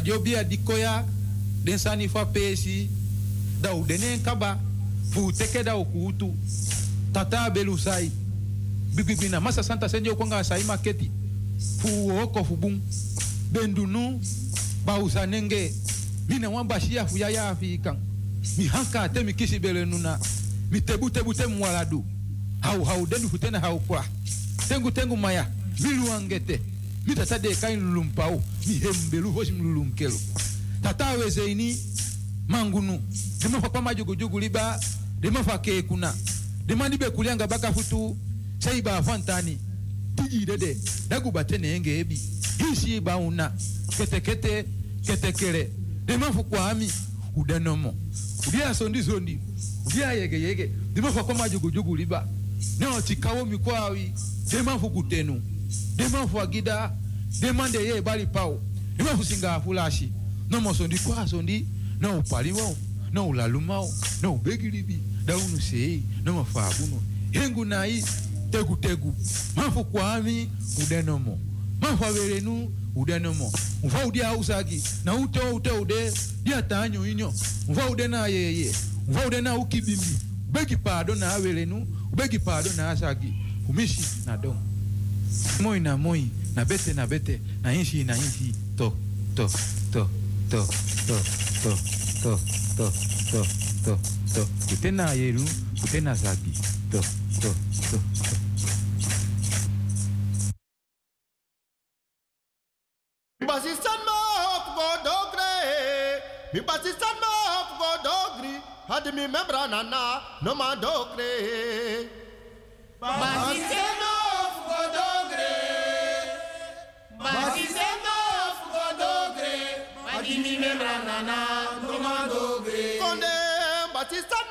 da a bia dikoya den sani fa pesi da u denen kaba fu teke da u kutu tata belu sai bibibina masa santa senjo a sai maketi fu oko fu bun bendunu ba usanenge mina wan bashia fu yaya ya fi kan mi hanka te mi kisi bele nuna mi tebu tebu te mwaladu hau hau denu futena hau kwa tengu tengu maya milu angete mita sadeka inilulumpau oh. mihembelu vosi oh, mlulunkelo tataweze ini mangunu limafa kwa majugujugu liba. Limafa kekuna limalibe kulyanga bakafutu saiba afantani tijidede dagubatenenge ebi. Hisiiba una. Ketekete ketekele limafu kwami udenomo ulyasondizondi ulyayegeyege limafa kwa majugujugu liba. Neotikawo mikwawi limafu kutenu dema fu agida dema de ye bali pau dema fu singa fulashi. No mo sondi kwa sondi no upaliwo no ulalumao no ubegilibi daunu sei no mafabuno. Hengu nai tegu tegu. Mafu kwami udenomo mafu averenu udenomo mfa udia usagi na ute ute ude dia tanyo inyo. Mfa ude na yeye mfa ude na ukibimbi. Ubegi pado na averenu ubegi pado na asagi. Kumishi na dom moi na moi na bete na bete na inshi na inshi to to to to to to to to to to to kutena yeru kutena zagi to to to to Mi basistan ma hop go dogre. Mi basistan ma hop go dogri. Hadi mi membra nana no ma dogre. Basistan ma Batista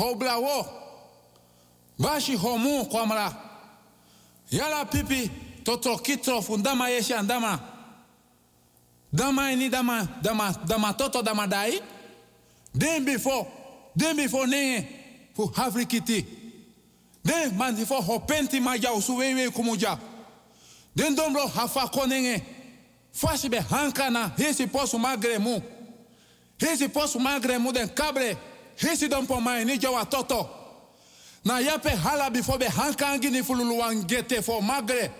ho hobla wo bashi homu kwamra. Yala pipi toto kitro fundama yeshi andama. Dama ini dama dama dama toto dama dai. Den before den before ne fu afrikiti den man before hopenti maja usuwewe kumuja den dombro hafa konenge fashi be hankana hesi posu magremu hesi posu magremu den kabre hesi don po mai ni jawa toto. Na yape hala before be hankangi ni fululu wangete for magre.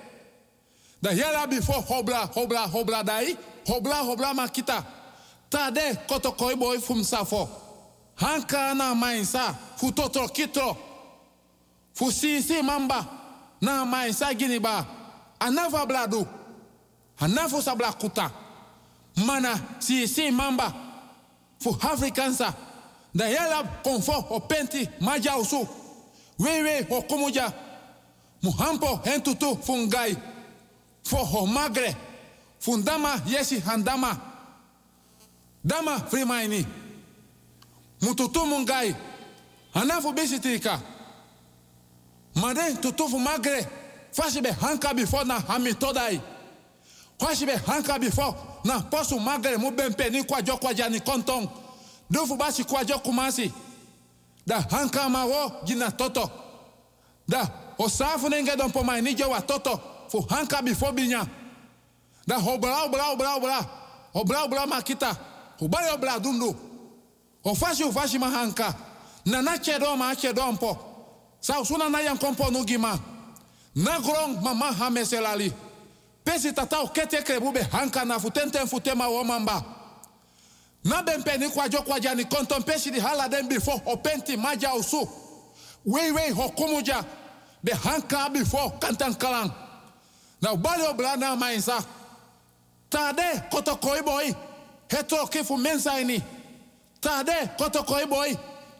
Da yala before hobla hobla hobla dai hobla hobla makita. Tade koto koi boy fum safo hanka na mainsa fu totro kitro. Fu sisi mamba na mainsa gini ba. Anava bladu anafo sabla kuta mana sisi mamba fu afrikansa da yala konfo o penti maja usu wewe o kumuja muhampo hentutu fungai. Fo ho magre. Fundama yesi handama. Dama frimaini. Mututu mungai. Anafu bisitika made tutufu magre. Fasi be hanka before na hami todai fasi be hanka before na posu magre mu bempe ni kwajo kwaja ni konton dufu basi kwajo kumasi da hanka ma wo gina toto. Da osafu nenge don po mai toto. Fu hanka before binya da hobra obra obra obra obra obra makita hubale obra dundu ofashi ofashi mahanka na na chedo ma chedo mpo. Sa usuna na yan kompo no na grong mama ha meselali pesi tata o kete krebu be hanka na futenten futema wo mamba na bempe ni kwajo kwaja ni di hala den before. O penti maja usu wei wei hokumuja be hanka before kantan kalang na ubali obla na mainsa tade koto koi boy. Heto kifu mensa ini. Tade koto koi boy.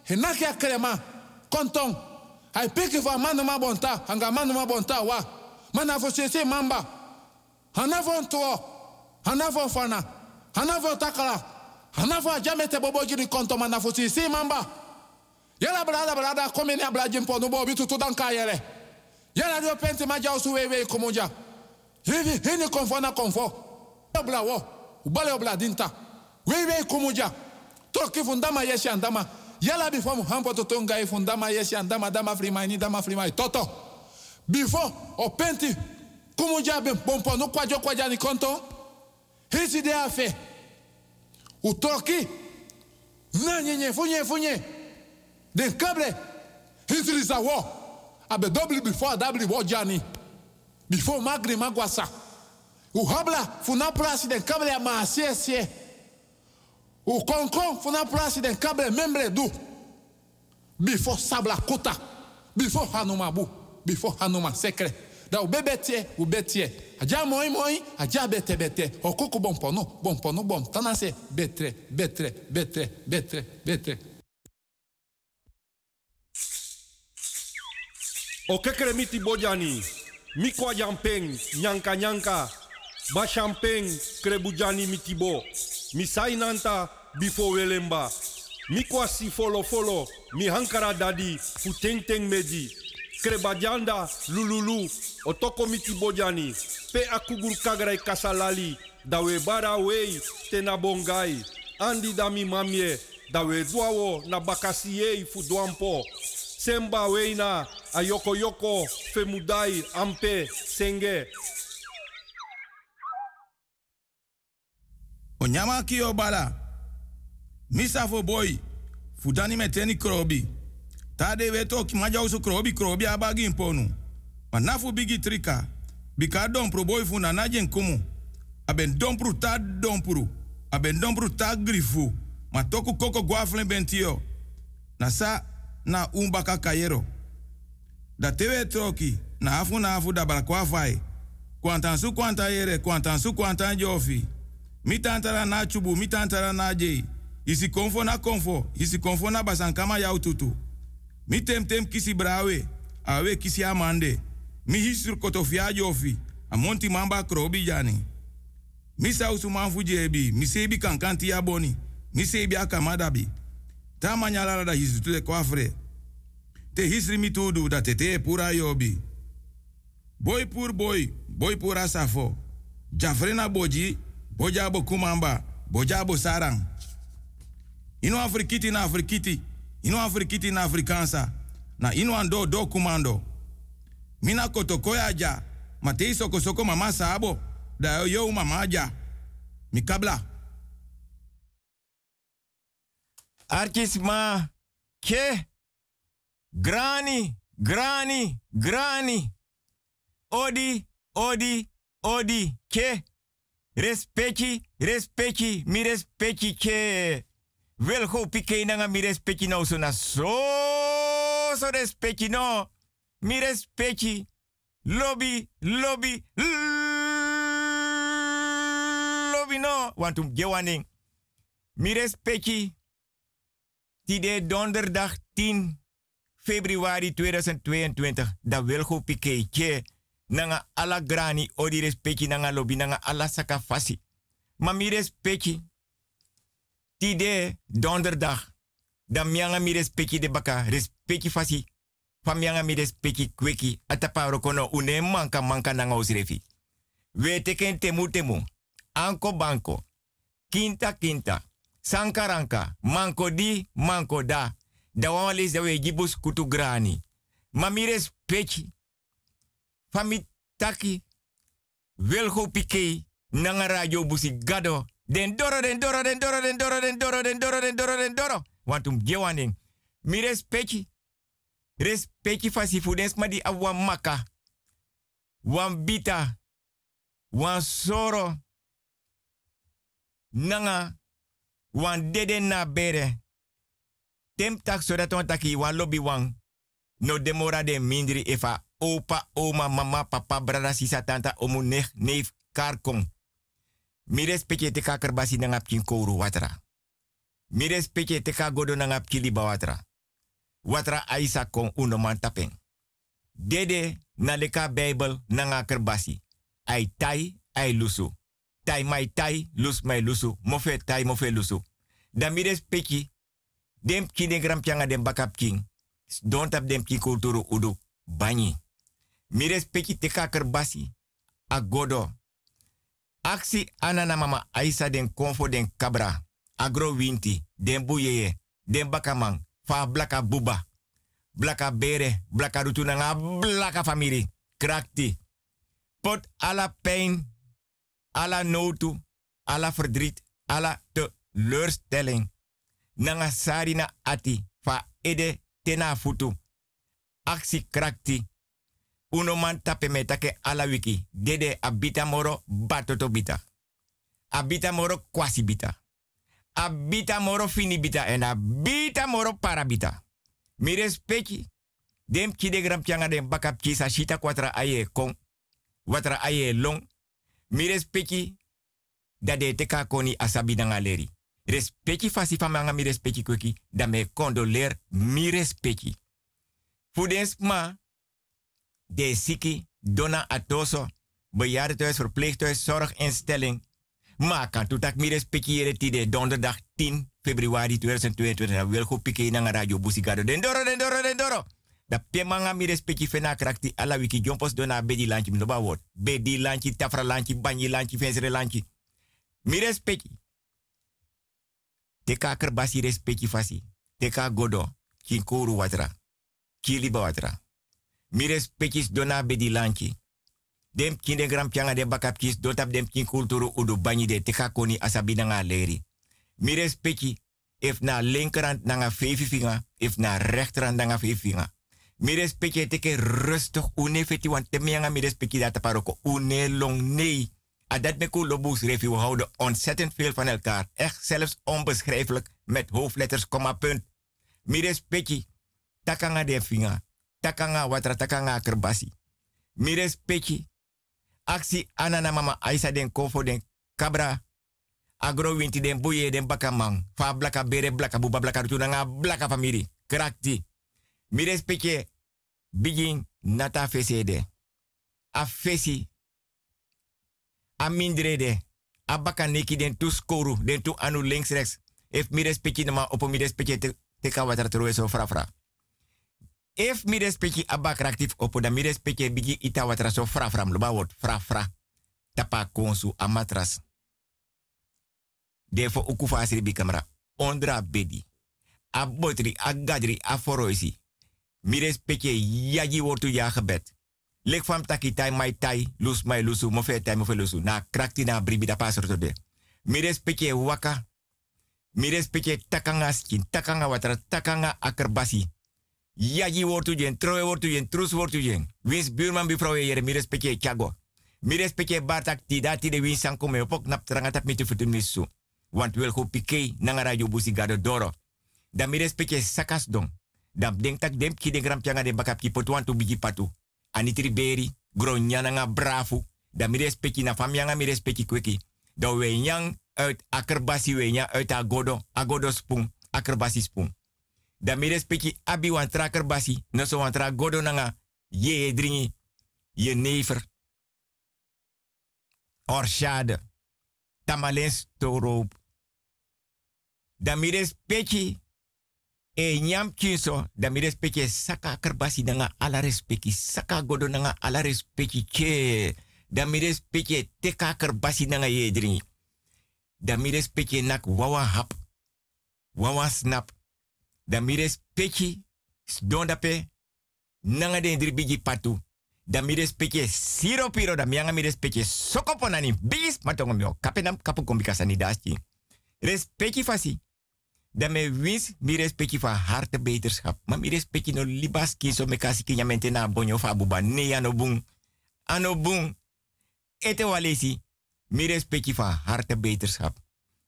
Hinaki akrema. Konton ai piki fa manu ma bonta hanga manu ma bonta wa. Mana fo sese mamba. Hanafo ntuo hanafo fana. Hanafo takala hanafo ajamete bobo jiri fo sese mamba. Yala brada brada komini ablaji mpo nubo bitu tudanka yere yala dio penti maja usu wewe kumuja hivi hini konfo na konfo. Obla wo ubale obla dinta. Wewe kumuja toki fundama yeshi andama. Yala before muhampo toto ngai fundama yeshi andama dama frimai dama frimai. Toto. Before openti kumuja be bompo no kwajo kwaja ni konto. Hisi de afe utoki? Na nyenye funye funye den kable hisi lisa wo abe double before double wo jani before magri magwasa o habla funa president kable ma sie sie o konkon funa president kable membre du before sabla kota. Before hanuma bu. Before hanuma sekre. Da o bebe tie o betie aja moi moi aja bete bete. O koko bon pono bon pono bon tanase betre betre betre betre betre. O kekere miti bojani, mikwa jampeng, nyanka nyanka, ba champeng krebujani mitibo, misai nanta bifo welemba, mikwa si folo folo, mi hankara dadi, fu teng teng meji, krebajanda lululu, otoko miti bojani, pe akugur kagrai kasalali, dawe bara wei tena bongai, andi dami mamie, dawe duawo na bakasiei fu duampo, semba weina a yoko femudai ampe senge. O nyama ki o bala? Misa fudani meteni krobi. Tade weto ki maja usu krobi krobi abagi imponu manafu bigi trika. Bika dompru boy fu na najen kumu aben dompru ta dompru. Aben dompru ta grifu. Ma toku koko guaflen bentio. Na sa na umbaka kayero da tewe troki. Na afu na afu da bala kwa fai kwantan su kwanta yere kwantan su kwantan jofi. Mitantara na chubu mitantara na jei. Isi konfo na konfo isi konfo na basankama ya ututu. Mi temtem tem kisi brawe awe kisi amande mi hisur kotofia jofi amonti mamba krobi jani mi sausu manfu mi sebi kankanti ya boni mi sebi akamadabi Ta manyala da hisri tu de kwafre. Te hisri mi tudu da te te pura yobi. Boy pur boy, boy pura safo. Jafrena boji, boja bo kumamba, boja bo sarang. Ino afrikiti na afrikiti, ino afrikiti na afrikansa. Na ino ando do kumando. Mina kotokoya ja, ma te soko soko mama sabo, da yo mama ja. Mi kabla. Archis ma ke grani grani grani. Odi odi odi ke. Respecti respecti mi respecti ke. Wel go pike nanga mi respecti nou so na so so no mi respecti lobby lobby lobby no want um gewaning mi respecti Tide donderdag 10 februari 2022. Da Wilgo Piketje. Nanga ala grani odi respecti nanga lobby nanga ala saka fasi. Ma mi respecti. Tide donderdag. Da mianga mi respecti de baka. Respecti fasi. Fa mianga mi respecti kweki. Atapa rokono une manka manka nanga osrefi. We teken temu temu. Anko banko. Kinta kinta. Sankaranka, manko di, manko da. Da walis da we gibus kutu grani. Mamires pechi. Fami taki. Nanga radio busi gado. Den doro, den doro, den doro, den doro, den doro, den doro, den doro, den doro. Want um gewaning. Mi respecti. Respecti fasi fudens ma di awan maka. Wan bita. Wan soro. Nanga wan dede na bere. Tem tak so dat taki wan wan. No demora de mindri efa opa, oma, mama, papa, brada, sisa, tanta, omu, nech, neef, karkong. Mi respecte te ka kerbasi na ngap kin kouru watra. Mi respecte te godo na ngap kiliba watra. Watra aisa kon uno man tapeng. Dede na leka Bijbel na nga kerbasi. Ai tai, ai lusu tai mai tai, lus mai lusu, mofe tai, mofe lusu. Dan mi respecti, dem kine gram pianga dem bakap king. Don't tap dem ki kulturu udu, banyi. Mi respecti te kaker basi, agodo. Aksi anana mama aisa den konfo den kabra, agro winti, den buyeye, den bakamang, fa blaka buba, blaka bere, blaka blaka famiri, krakti. Pot ala pijn alla notu, alla verdriet, alla teleurstelling. Nanga sarina ati, fa ede tena futu. Aksi krakti. Uno man tape metake ala wiki. Dede abita moro batoto bita. Abita moro kwasi bita. Abita moro fini en abita moro parabita. Mi respecti. Dem kide gram pianga dem bakap kisa shita kwatra aye kong. Watra aye long mi respecti da de te koni asabi leri. Respecti fasi fa manga mi respecti kweki da me condoleer mi respecti. Fudens ma de siki dona atoso bejaardentehuis, verpleeghuis, zorginstelling. Ma kan toetak mi respecti jere tide donderdag 10 februari 2022 na wil goed pike na radio busigado den doro den doro den doro. Da pemanga mi respecti fena ala wiki jompos dona bedi lanchi mnoba wot. Bedi lanchi, tafra lanchi, banyi lanchi, fensere lanchi. Mi respecti. Teka kerbasi respecti fasi. Teka godo. Kinkuru watra. Kiliba watra. Mi respecti dona bedi lanchi. Dem kinde gram pianga de bakap kis dotap dem kin kulturu udu banyi de teka koni asabina nga leri. Mi respecti. If na linkerhand nanga vijf vinger, if na rechterhand nanga vijf vinger. Mi respecte teke rustig une feti want te mianga mi respecte dat paroko une long nee. Adat me ko lobus refi we houden ontzettend veel van elkaar. Echt zelfs onbeschrijfelijk met hoofdletters, komma punt. Mi respecte takanga de finga. Takanga watra takanga kerbasi. Mi respecte aksi anana mama aisa den kofo den kabra agro winti den boye den bakamang. Fa blaka bere blaka buba blaka rutunanga blaka famiri. Krakti. Mi respecte begin nata fesede. A fesi. A mindrede. A neki den tu skoru. Den tu anu links rechts. If mi respecte nama opo mi respecte te, troe so fra fra. If mi respecti abakraktif opo da mi respecti bigi ita water so fra fra mloba word fra fra. Tapa konsu amatras. Defo ukufa asiri bi. Ondra bedi. Abotri, agadri, aforoisi. Mi respecti yaji wortu ya fam taki tai mai tai, lus mai lusu, mo fe tai mo fe lusu. Na krakti na bribi da pasor to de. Mi respecti waka. Mi respecti takanga skin, takanga watra, takanga akerbasi. Yaji wortu jen, troe wortu jen, trus wortu jen. Wins buurman buurvrouw jere, mi respecti chago. Mi respecte bartak ti dati de win sanko opok nap trangatap mi te futun misu. Want wil go pike nanga radio busi gado doro. Da mi respecte sakas don. Da denk tak dem ki de gram pianga de bakap ki potuan tu patu. Anitri beri, gronya nanga brafu. Da mi respecte na famianga mi respecte kweki. Da we nyang uit akerbasi we nyang uit agodo, agodo spoon, akerbasi spoon. Da mi respecte abi wan trakerbasi, no so wan tra godo nanga ye dringi, ye never orshade, tamalens toroop. Peki, e nyam kinso, damires peki saka kerbasi nanga ala saka godo nanga ala respeki che. Damires peki teka kerbasi nanga. Damires peki nak wawa hap, wawa snap. Damires peki, dondape, nanga den dribigi patu da mi respecte siro piro da mianga mi respecte soko ponani bis matongo mio kapenam kapu kombikasa ni dasti respecte fasi. Da me wins mi respecte fa harte beterschap. Ma mi respecte no libas kiso me kasi kinyamente na bonyo fa buba. Ne ano bung. Ano bung. Ete walesi mi respecte fa harte beterschap.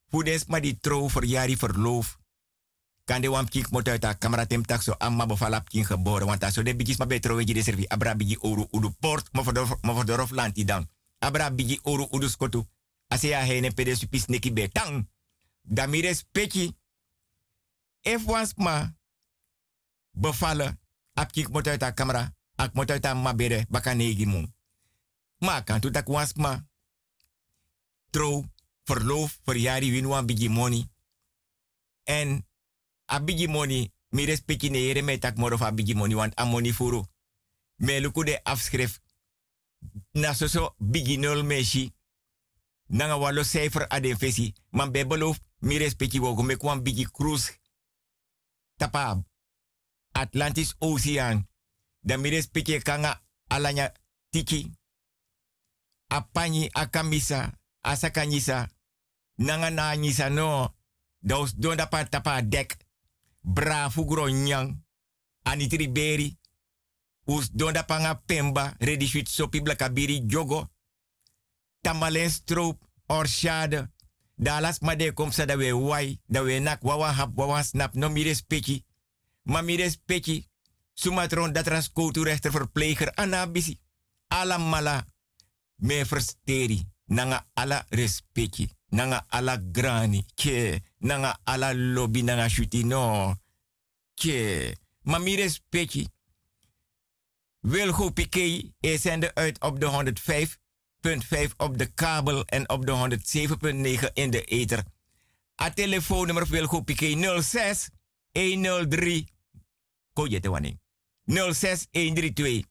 Fudes ma di trouw verjari verloof kan de wam kik moto ta kamera tem tak? So amma bo falap kin geboren want so de bigis ma betro we de servi abra bigi oru udu port dorof lanti dan abra bigi oru udu skotu. Ase ya hene pede supis neki betang da mi respecti if was ma bevallen kamera ak moto ta ma bere. Bakanegi ma kan tu tak was ma trouw verloof verjari winwan bigi money. En a ne yere me tak moro fa want a furu. Me luku de afschrift. Na so so bigi nul meshi. Nanga walo cijfer ade fesi. Man kwam bigi cruise. Tapa Atlantis Ocean. Da mi respecti kanga alanya tiki. Apanyi akamisa asakanyisa. Nanga na nyisa no. Dos don dapa tapa dek brafu gronyang, anitri beri, us donda panga pemba, ready sweet sopi blakabiri jogo, tamalen stroop, orshade, dalas made kom sa da we wai, da we nak wawa hap wawa snap, no mires peki, ma mires peki, sumatron dat ras rechter verpleger, anabisi, ala mala, me versteri, nanga ala respecti nanga ala grani, ke, nanga ala lobby, nanga shuti, no, ke, maar mi respecti. Wilgo Piquet is zender uit op de 105.5 op de kabel en op de 107.9 in de ether. A telefoonnummer Wilgo Piquet 06 103 Koje te wanneer. 06 132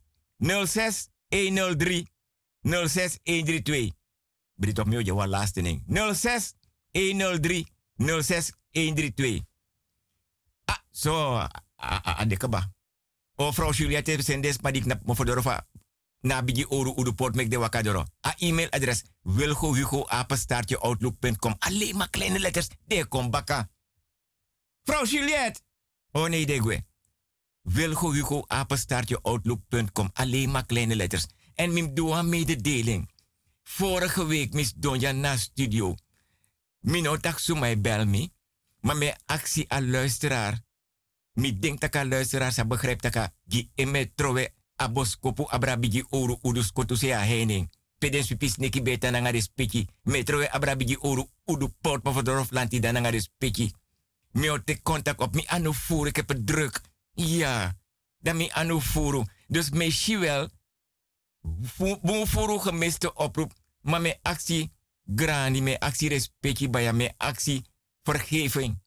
06 103 06 132 Brit op je laatste ding. 06 103 06 132. Ah, zo, a de kaba. O vrouw Juliette sendes maar die knap. Na bigi oru udu port mek de wakadoro. A e-mailadres wilgo outlook.com. Alleen maar kleine letters. De kom baka. Vrouw Juliette. Oh nee, de Wilgo hugo apenstaartje outlook.com. Alleen maar kleine letters. En mim een mededeling. Vorige week mis Donja na studio. Mino tak su mij bel me. Maar mijn actie aan luisteraar. Mi denk dat een luisteraar sa begrijpt dat gi eme trowe aboskopu abrabigi oru udus kotu se hening. Peden supis neki beta na ngare spiki. Me trowe abrabigi oru udu port ma verdorf lanti dan spiki. Mi o te contact op mi anu voer. Ik heb het druk. Ja. Dan mi anu voer. Dus me wel. Boem voer gemiste oproep. Maar mijn actie grani, mijn actie respectie bij me actie vergeving.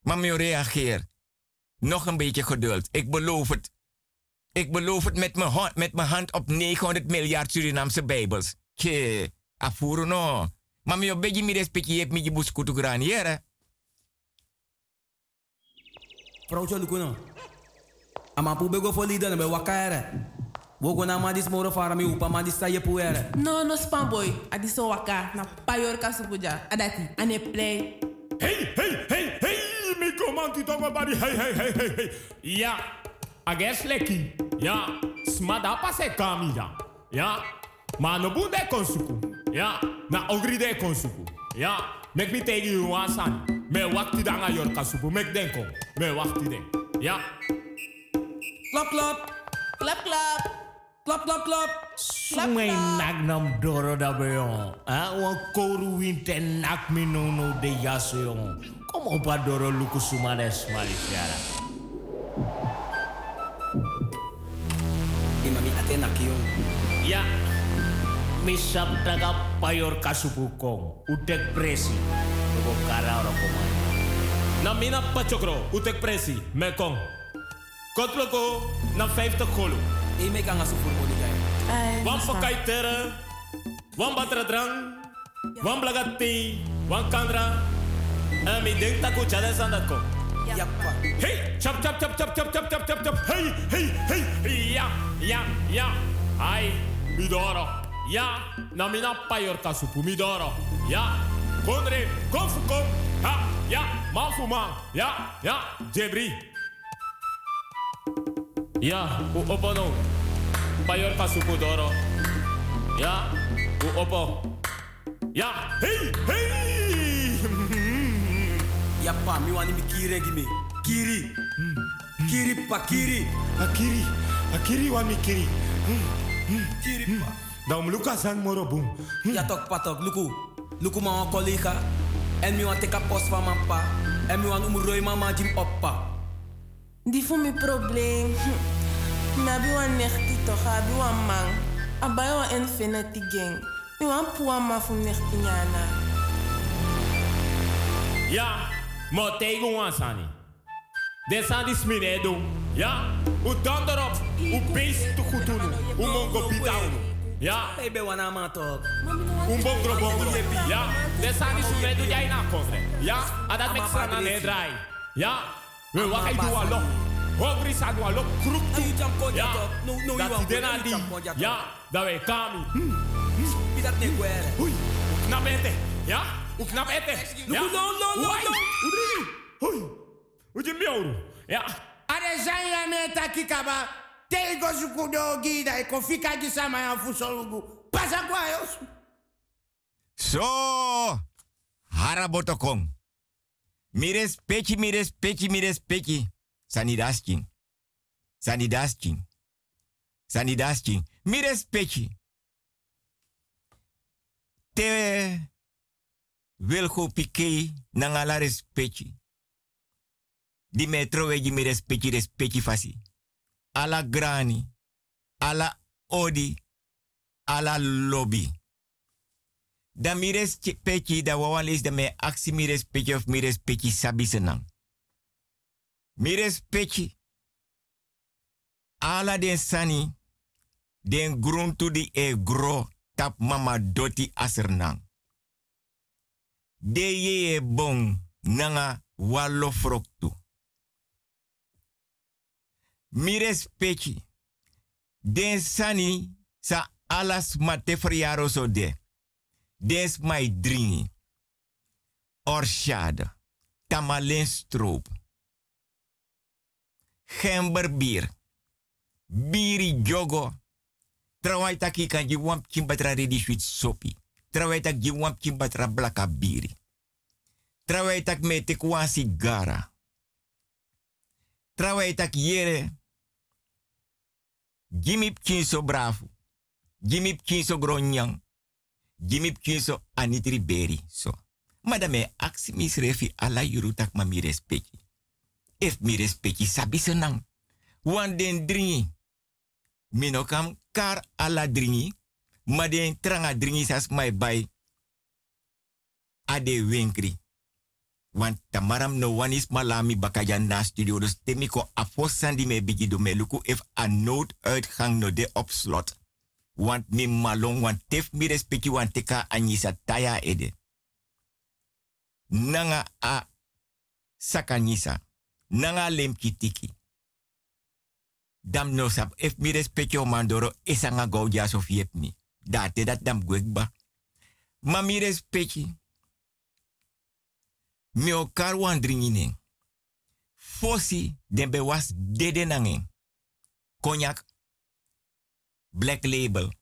Maar me reageer. Nog een beetje geduld. Ik beloof het. Ik beloof het met mijn hand, met mijn hand op 900 miljard Surinaamse Bijbels. Tje, afuro no. Maar mi obeji mi respecti je mi jibus kutu grani yere. Vrouwtje Lukuno. Ama pu bego na be wakare. Wogo na ma dis moro fara mi upa ma dis sa ye puere. No, no spam boy. Adi so waka na payor kasupuja. Adati, ane play. Hey, hey, hey, hey, mi comanti tongo bari, hey, hey, hey, hey, hey. Ja, ages leki. Ja, smada pase kami ja. Ja, ma no bunde konsuku. Ja, na ogri de konsuku. Ja, mek mi tegi you wasan. Me wakti danga yor kasupu, mek denko. Me wakti den. Ja. Klap, klap. Klap, klap. Klap, klap, klap. Sumay nagnam doro dabeyon. Ha? Wan koru winte nak minono de yaseyon. Kom op doro luku sumanes malisiara. Imami atenak yon. Ya. Misap taga payor kasubukong. Utek presi. Tuko kara oro kumay. Namina pachokro. Utek presi. Mekong. Kotloko na 50 golo. E me kanga sufur mo ligay. Wan pakai tere, wan batra drang, wan blagati, wan kandra. En mi denk taku chale sandat ko. Yappa. Hey, chap chap chap chap chap chap chap chap chap. Hey, hey, hey. Ja, ja, ja. Ai, midoro. Ja, na mina payor kasupu midoro. Ja, kondre, konfu kom. Ha, ja, mafu man. Ja, ja, jebri. Ja, u opo no. Payor kasupu doro. Ja, u opo. Ja, hey, hey. Yappa, mi wani mi kiri gimi. Kiri. Kiri pa kiri. Akiri, akiri wa mi kiri. Kiri pa. Dan luka sang moro boom. Ja tok patok, luku. Luku ma wan collega. En mi wan teka post van mijn pa. En mi wan umroi mama jim oppa. Die voor mijn probleem. Nabi wan nechti toch, abi wan man. Abai wan infinity gang. Mi wan puwa ma nechti nyana. Ja, maar tegen ons sani. De sani smine doen. Ja, u dan erop. U beest te goed doen. U mongo pitao. Ja. Baby wana ma tok. Un bongro bongro. Ja, de sani smine doen jij na kondre. Ja, adat mek sana ne draai. Ja, we wakai dua lok. Hogri sa dua lok. Kruk tu. Ya. Dat idena. Ya. Da we kami. Pidat hmm. ne guere. Hui. Uknap ete. Ya. Uknap ete. Ya. No, no, no, no. Udri. Hui. Uji mioru. Ya. Are zanya me takikaba. Tego zukudo gida. Eko fika gisama ya fusolugu. Pasa kwa yosu. Zo. Harabotokong. Mires peki, mires pechi, mires peki. Sanidaskin. Sanidaskin. Sanidaskin. Mires peki. Te wilgo pike nangala respecti. Di metro wegi mi respecti respecti fasi. Ala grani. Ala odi. Ala lobby. Da mi respecti da wawan is da me aksi mi respecti of mi respecti sabi senang. Mi respecti. Ala den sani. Den gruntu di e gro tap mama doti asernang. De ye e bon nanga wallo froktu. Mi respecti. Den sani sa alas mate so de. Des my dringi. Orshade. Tamalenstroop. Gemberbier. Biri jogo. Trawai taki kan wamp kimbatra ready sweet sopi. Trawai tak je wamp kimbatra blaka biri. Trawai tak me te kwa sigara. Trawai tak yere. Jimip kinso bravo. Jimip kinso gronyang. Jimip kinso anitri beri. So. Madame aksi misrefi ala yuru tak ma mi respecti. Mi respecti sabi senang. Wan den dringi. Mino kam kar ala dringi. Ma den tranga dringi sas mai bay. Ade winkri. Want tamaram no one is malami bakaja na studio. Dus temiko afosandi me bigi do me luku if a nooduitgang no de op slot. Want mi malong, want tef mi respecti want teka anyisa taya ede. Nanga a sakanyisa. Nanga lem kitiki. Dam no sap, if mi respecti o mandoro, esanga of yep mi. Date dat dam gwekba. Ma mi respecti. Mi okar wan dringine. Fosi den be was dede nangen. Cognac. Black label.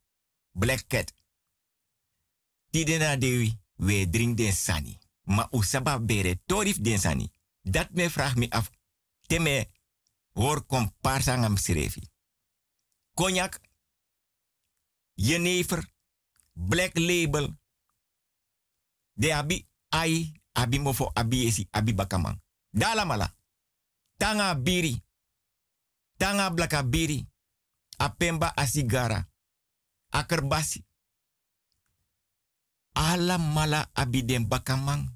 Black cat. Tide na dewi, we drink den sani. Ma usaba bere torif den sani. Dat me vraag me af. Teme hoor komparsa ngam sirefi. Cognac. Jenever. Black label. De abi ai abi mofo abi esi abi bakamang. Dala mala. Tanga biri. Tanga blaka biri. Apemba asigara. Akerbasi. Ala mala abi den bakamang.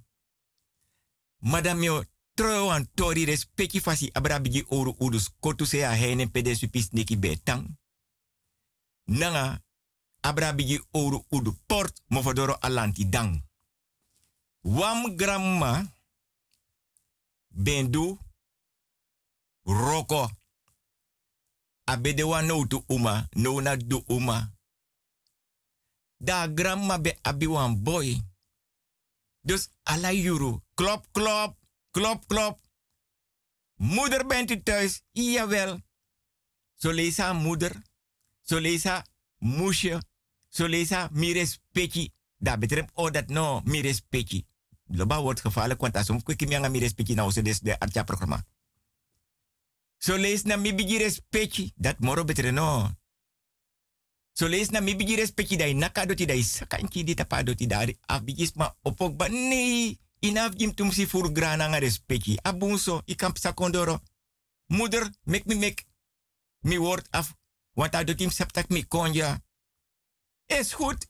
Madame yo tro an tori respecti fasi abrabigi oru udus kotu se a hene pede supis niki betang. Nanga abrabigi oru udu port mofodoro alanti dang. Wam gramma bendu roko. Abede wa no tu uma, no na du uma. Da gramma be abi wan boy. Dus ala yuru. Klop, klop, klop, klop. Moeder bent u thuis? Jawel. Zo lees moeder. Zo lees haar moesje. Zo lees mires petje. Dat betreft oh dat no. Loba wordt gevaarlijk, want als anga mires petje nou, zo des de artja programma. Zo lees na mi bigi respecti. Dat moro betere no. Zo lees na mi bigi respecti dai naka doti dai sakanki di tapa doti dari abigis ma opok ba nee. Inaf jim tum si fur grana nga respecti. Abunso, ikamp sakondoro. Moeder, mek mi mek. Mi woord af. Want dat doet septak mi konja. Is goed.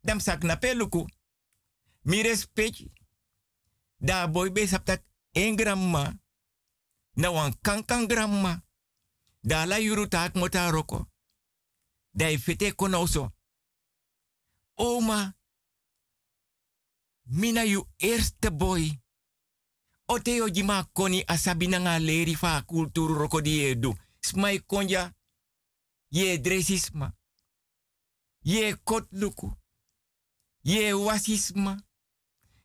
Dam sak na peluku. Mi respecti. Da boy be saptak en gramma na wan kankan gramma. Da la yuru mota roko. Da fete konoso. Oma, mina yu eerste boy. Oteo jima koni asabi na nga leri fa kulturu roko di edu. Smai konja. Ye dresisma. Ye kotluku. Ye wasisma.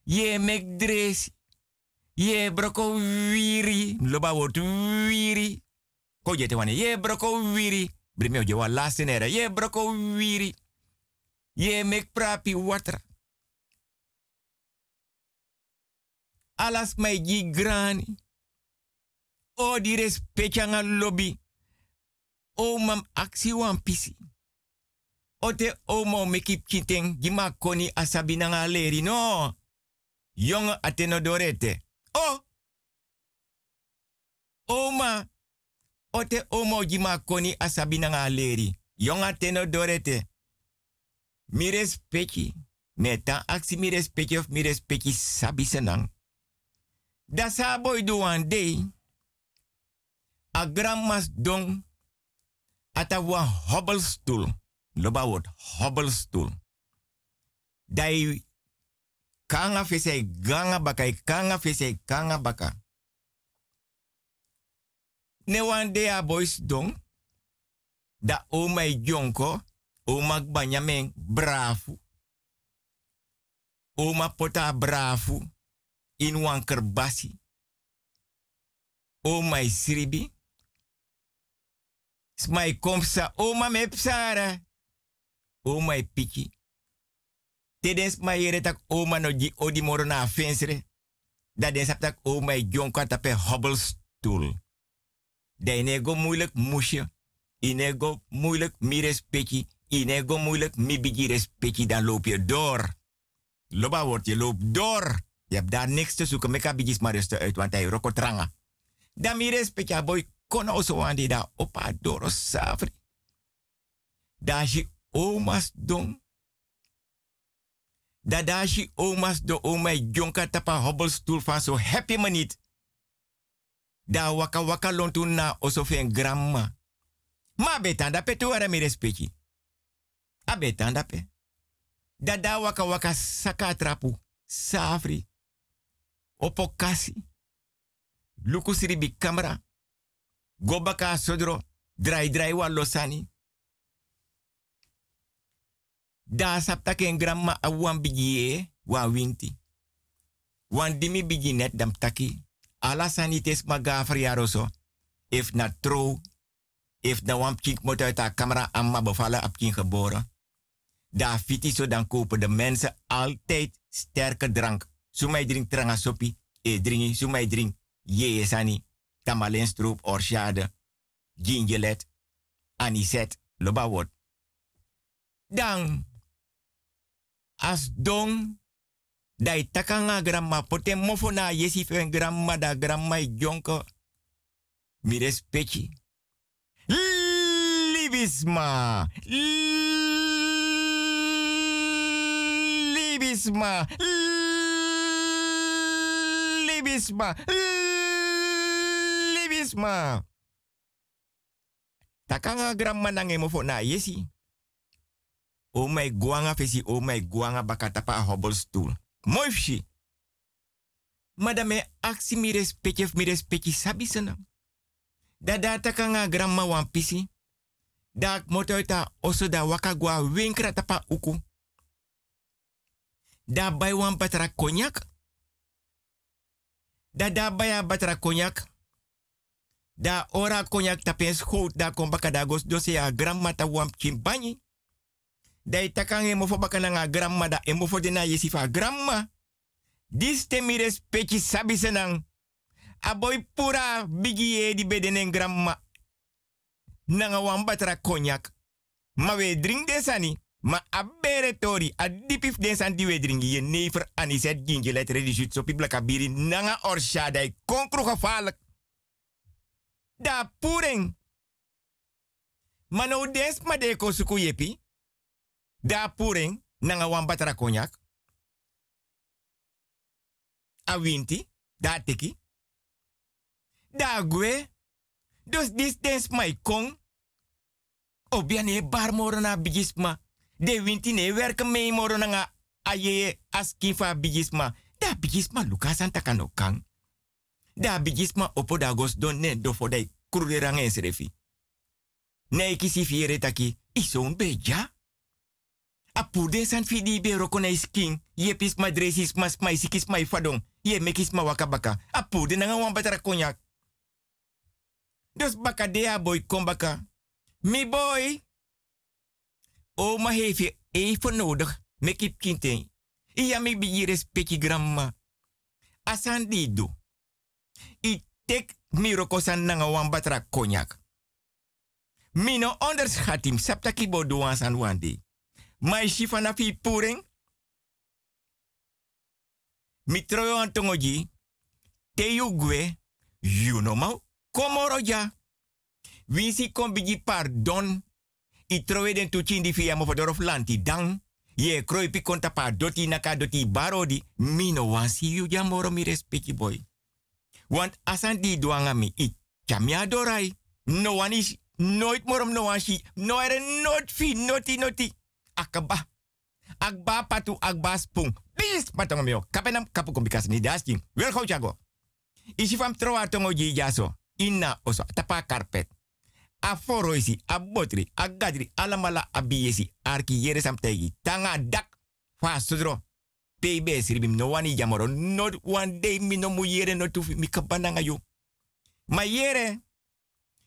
Ye mekdresi. Ye broko wiri. Loba wordt wiri. Ko je te wane. Ye broko wiri. Brimeo je wa laatste nera. Ye broko wiri. Ye mek prapi water. Alas mai gi grani. O di respectanga lobby. O mam aksi wan pisi. Ote omo mekip kiteng gima koni asabi nanga leri no. Jonge ateno dorete. Oh! Oma! Ote omo jima koni asabi nga leri. Jonga teno dorete. Mi respecti. Meta aksi mi respecti of mi respecti sabi senang. Da sa boy one day. A grandmas dong. Ata wan hobbelstoel. Loba wordt hobbelstoel. Dai kanga fese ganga baka kanga fese kanga baka. Ne wan de a boys dong. Da o mai jonko. O mak banyamen brafu. O ma pota brafu. In wan kerbasi. O mai sribi. Smai komsa o ma mepsara. O mai piki. Tedens ma yere tak oma no di odi moro na fensre. Da den sap tak oma i jonka tape hobbelstoel. Da inego moeilijk moesje. Inego moeilijk mi respecti. Inego moeilijk mi bigi respecti. Dan loop je door. Loba wordt je loopt door. Je hebt daar niks te zoeken. Meka bigis maar rustig uit, want hij roko tranga. Dan mi respecti boy kono zo aan die daar opa doro savri. Da je oma's dong. Dadashi omas do omai jonka tapa hobbelstoel van zo happy me. Da waka waka lontu na osofen grandma. Ma betanda pe tu ara mi respecti. A betanda pe. Dada waka waka saka trapu. Safri. Opokasi. Lukusiri bi camera. Gobaka sodro. Drai drai wa losani. Da sapta ken grandma a wan bigi wa winti. Wan dimi bigi net dam taki. Ala sanites maga friaroso. If na tro. If na wan pchik moet uit haar camera amma bevallen op geboren. Da fiti zo dan kopen de mensen altijd sterke drank. Zo mij drink tranga sopi. E dringi, zo mij drink. Ye sani. Tamalen stroop, orchade. Gingelet. Anisette. Loba word. Dan. As dong. Dai takanga grandma. Pote mofo na yesi fen grandma da grandma i jonko. Mi respecti. Libisma. Libisma. Libisma. Libisma. Takanga grandma nange mofo na yesi. O my guanga fesi o my guanga bakatapa a hobbelstoel. Mooi fsi. Madame aksi mi respecti mi respecti sabi sana. Da da takanga grandma wan pisi. Da motoita oso winkra tapa uku. Da bay wan konyak. Da da baya batra konyak. Da ora konyak tapen schoot da kon baka da gos dose ya grandma ta wan chimpani. Da itakange mofo baka grandma da emofo de na yesifa grandma. Dis te mi respecti sabi senang. Aboy pura bigi e di bedenen grandma. Nanga wan batra konyak. Ma we drink desani. Ma a bere tori. A dipif desan di we drink. Je never aniset gingelet redisut so pibla kabiri. Nanga orshada. Konkru gevaarlijk. Da puring. Ma no des ma yepi. Da puring. Nanga wan batra konyak. A winti. Da teki. Da gwe. Dus dis dens mai kong. Obiane bar moro na bigisma. De winti ne werken mee moro na nga aye askifa bigisma. Da bigisma lukasan takano kang. Da bigisma opo da gos don ne do dai kurure rang en serefi. Ne kisi fiere taki. Beja. A pude san fidi be rokona skin. Ye pis ma dresis ma smai sikis ma fadong. Ye mekis ma wakabaka. A pude na nga wan batara konyak. Dus baka dea boy kom baka. Mi boy. Oma heeft je even nodig. Mekip kinte. Iya mi bi respecti grandma. Asan. I tek mi rokosan nanga wan batra konyak. Mino onderschatim. Sapta ki bo doan san. Mai shifana fi puring. Mi troyo antongoji. Te yu gwe. You know mau. Komoro ja. Wisi kon bigi pardon. I trowe den tuchi di via mo fodorof lanti dang. Ye kroi pi konta pa doti naka doti barodi. Mino wansi yu ja moro mi respecti boy. Want asan di duanga mi i chamia dorai. No one is morom no wansi. No ere nooit fi noti noti. Akaba. Akba patu akba spung. Bis patong meo. Kapenam kapu kombikas ni dasking. Wel gauw jago. Isi fam troa tongo jaso ina oso tapa carpet. A a botri, a gadri, alamala a biesi, arki yere samtegi. Tanga dak, fa sudro. No wani jamoro, not one day mi no mu yere no tufi mi kabananga. Ma yere,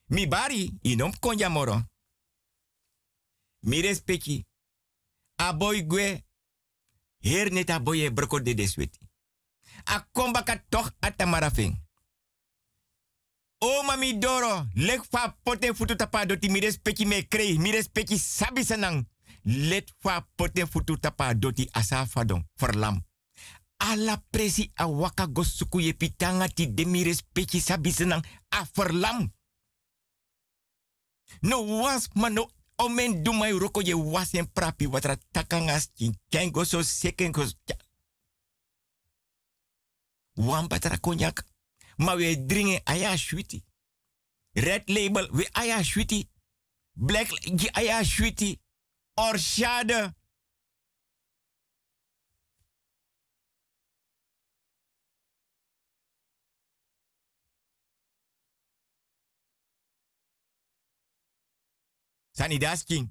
mi bari, inom kon jamoro. Mi respecti. A boy gwe, her net e broko de desweti. A kombaka toch atamarafing. O mami doro, lek fa poten futu tapa doti mi respecti me krei, mi respecti sabi sanang. Let fa poten futu tapa doti asa fadon, verlam. Ala presi a waka gosuku ye pitanga ti de mi respecti sabi sanang a verlam. No was man no O men do mai roko je wasen prapi watra takangas kin kengo so seken go. Wan batra konyak. Ma we drinken aya sweetie. Red label we aya sweetie. Black aya sweetie. Orshade. Sani dasking.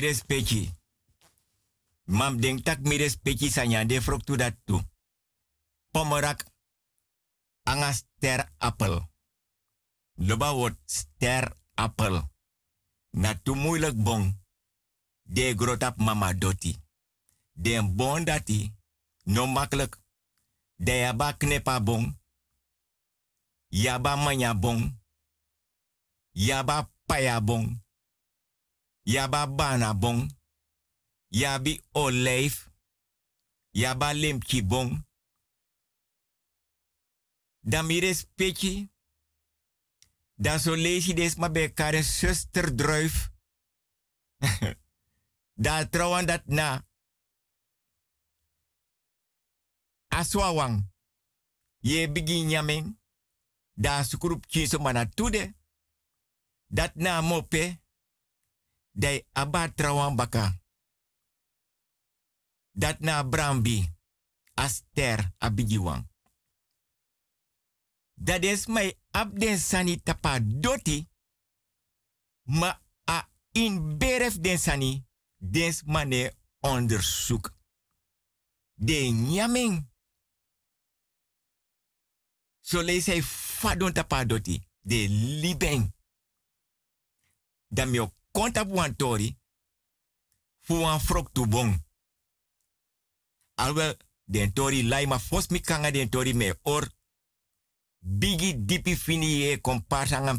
Respecti. Mam denk tak mi respecti sanya de fruktu dat tu. Pomerak anga ster appel. Loba word ster appel. Na tu. De grotap mama doti. De bon dati. No makkelijk. De yaba knepa bon. Yaba manya bon. Yaba paya bon. Yaba bana bon. Yabi olijf. Yaba limki bon. Dan mi respecti. Dan zo lees je des maar bij zuster druif. da trouwen dat na. Aswawang. Ye begin yamen. Da sukrup kinso mana tude. Dat na mope. Dai aba trouwen baka. Dat na brambi. Aster abigiwang. Dat is mij abden sani tapa doti. Ma a in beref den sani. Des onderzoek. De nyaming. So lees hij fadon tapa doti. De libeng. Dan konta buan tori. Fu wan frok tu bon. Alwel den tori lai ma fos mi kanga me or bigi dipi fini ye komparsa ngam.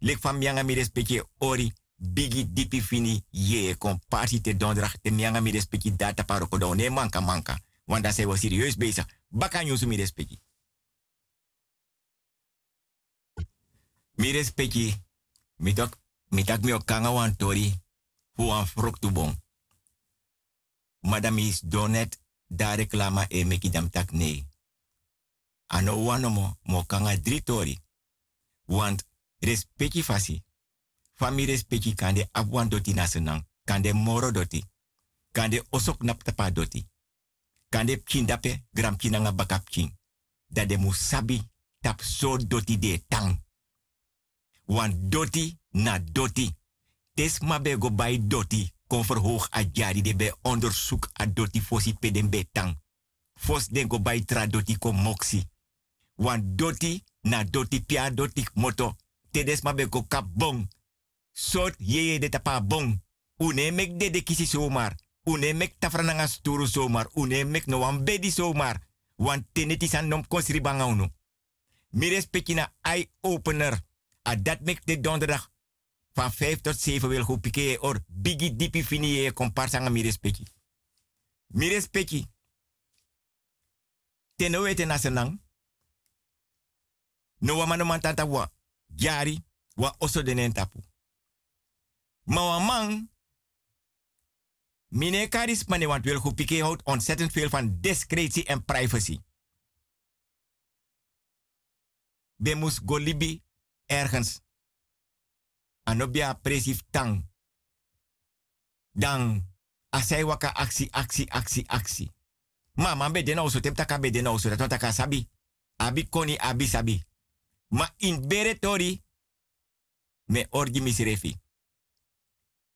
Lek fam yanga mi respecte ori bigi dipi fini ye kon party te te mianga mi respecti data paroko do ne manka manka. Dan zijn we serieus bezig. Baka nyusu mi respecti. Mi. Mi tok mi tak mi okanga wan tori fu wan frok tu bon. Madame is donet da reklama e meki dam tak nee. Ano wanomo mo kanga drie tori. Want respecti fasi. Fami respecti kande abwan doti nasenang. Kande moro doti. Kande osok nap tapa doti. Kande pchindape gram kinanga bakap king. Dat de musabi tap so doti de tang. Want doti na doti. Tes mabe go bij doti. Kon verhoog a jari de be onderzoek a doti fosi peden betang. Fos den go bij tra doti ko moksi. Want doti na doti pia doti moto. Tedes mabe go kap bong. Sot yeye de tapa bong. Une mek de de kisi zomaar. Une mek tafrananga sturu zomaar. Une mek no wan bedi zomaar. Want teneti san nom konsri bangaunu. Mi respecti na eye A dat mek de donderdag van 5 tot 7 wil goed pikee or bigi dipi fini je comparsanga mi respecti. Mi respecti. Teno wete. No wa mano man tanta wa jari wa oso denen tapu. Ma wa man Mine karis mane want wil goed pikee houdt ontzettend veel van discretie en privacy. Be mus go libi ergens. Anobia presif tang. Dan asai waka aksi aksi aksi aksi. Ma be dena oso tepta be dena dat sabi. Abi koni abi sabi. Ma in bere tori me orgi misrefi.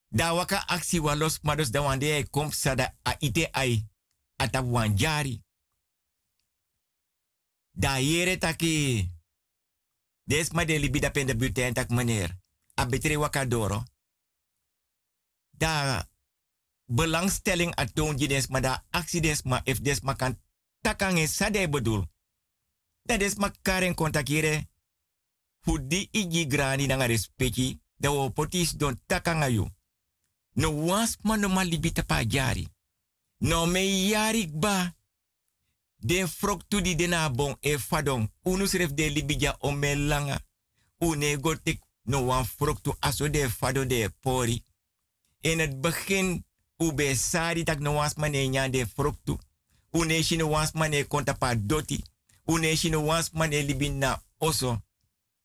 Da waka aksi walos mados da wande sada a ai ata wanjari. Da yere taki. Des ma de libi da pende buten tak meneer. A betre waka doro. Da belangstelling aton je des ma da ma if des ma kan takange sade bedoel. Da des ma karen kontakire. Fudi igi grani nanga respecti. Da wo potis don takanga you. No was man no ma libi tapa jari. No me yari ba. Den frok tu di dena bon e fadong. Unu sref de libija o me langa. Une gotik no wan frok aso de fado de pori. In het begin, ube sari tak no mane nyan de frok tu. Une shi no was mane konta pa doti. Une shi no was mane libin na oso.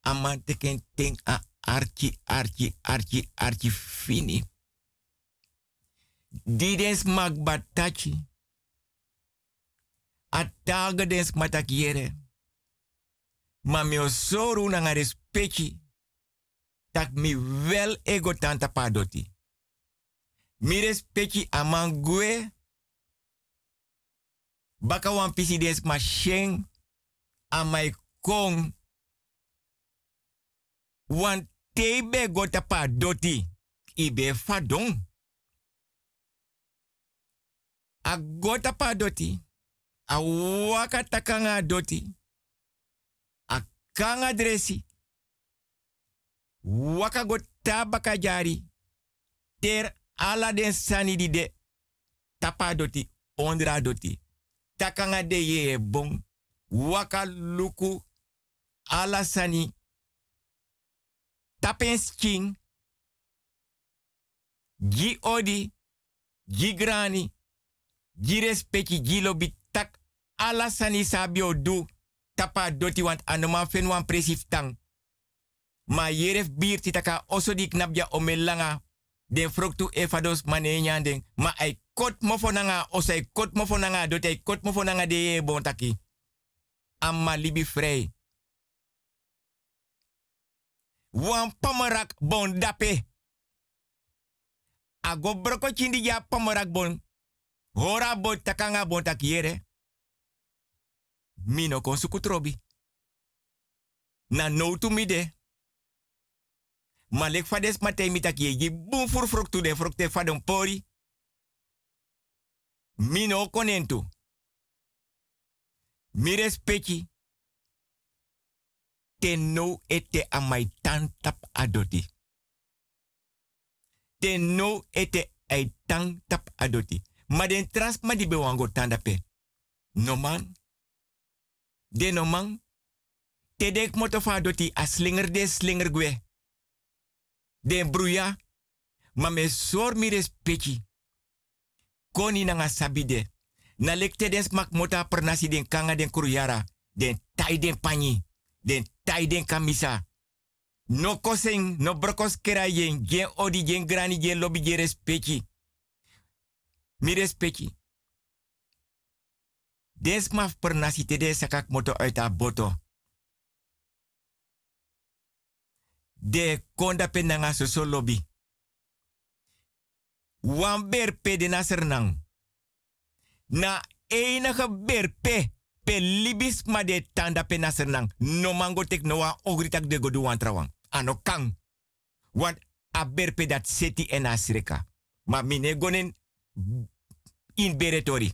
Aman teken ting a archi, archi, archi, archi fini. Didens mag batachi. Ataga dens matakiere. Ma mi osoru na nga respecti. Tak mi wel ego tanta padoti. Mi respecti amangwe. Baka wan pisi ma sheng. Amai kong. Wan tebe go tapa doti. Ibe fadong. A gota pa doti. A waka takanga doti. A kanga dresi. Waka go tabaka jari. Ter ala den sani di de. Tapa doti. Ondra doti. Takanga de ye bon. Waka luku. Ala sani. Tapen sking. Gi odi. Gi grani. Gi respecti gi ala sani sabio du tapa doti want anoma fen wan presif tang. Ma yeref bier titaka oso di knabja omelanga den froktu efados mane nyanden ma ai kot mofo nanga oso kot mofo nanga doti kot mofo nanga de ye bon taki. Amma libi frey. Wan pamarak bon dape. Ago broko chindi ja pamarak bon. Hora bo takanga bon takiere. Mino kon suku trobi. Na no tu mide. Malek fades matei mi takie ji bun fur frok tu de frok te fadon pori. Mino konentu. Mi respecti. Te no ete amai tantap adoti. Ten no ete ai tang tap adoti. Maar den trans ma di bewango tanda pe. No man. De no man. Te dek moto fa doti a slinger de slinger gwe. Den bruya. Ma me sor mi respecti. Koni nanga sabide. Na lekte den smak mota pernasi den kanga den kuruyara. Den tai den panyi. Den tai den kamisa. No koseng, no brokos kera yen, gen odi, gen grani, gen lobby, gen respecti. Mi respecti. Des maf per nasi te de sakak moto uit a boto. De konda pe nanga so lobby. Wan berpe de nasernang. Na enige berpe pe libis ma de tanda pe nasernang. No mango tek no ogritak de godu wan trawang. Ano kang. Want a berpe dat seti en asreka. Ma mine gonen in beretori.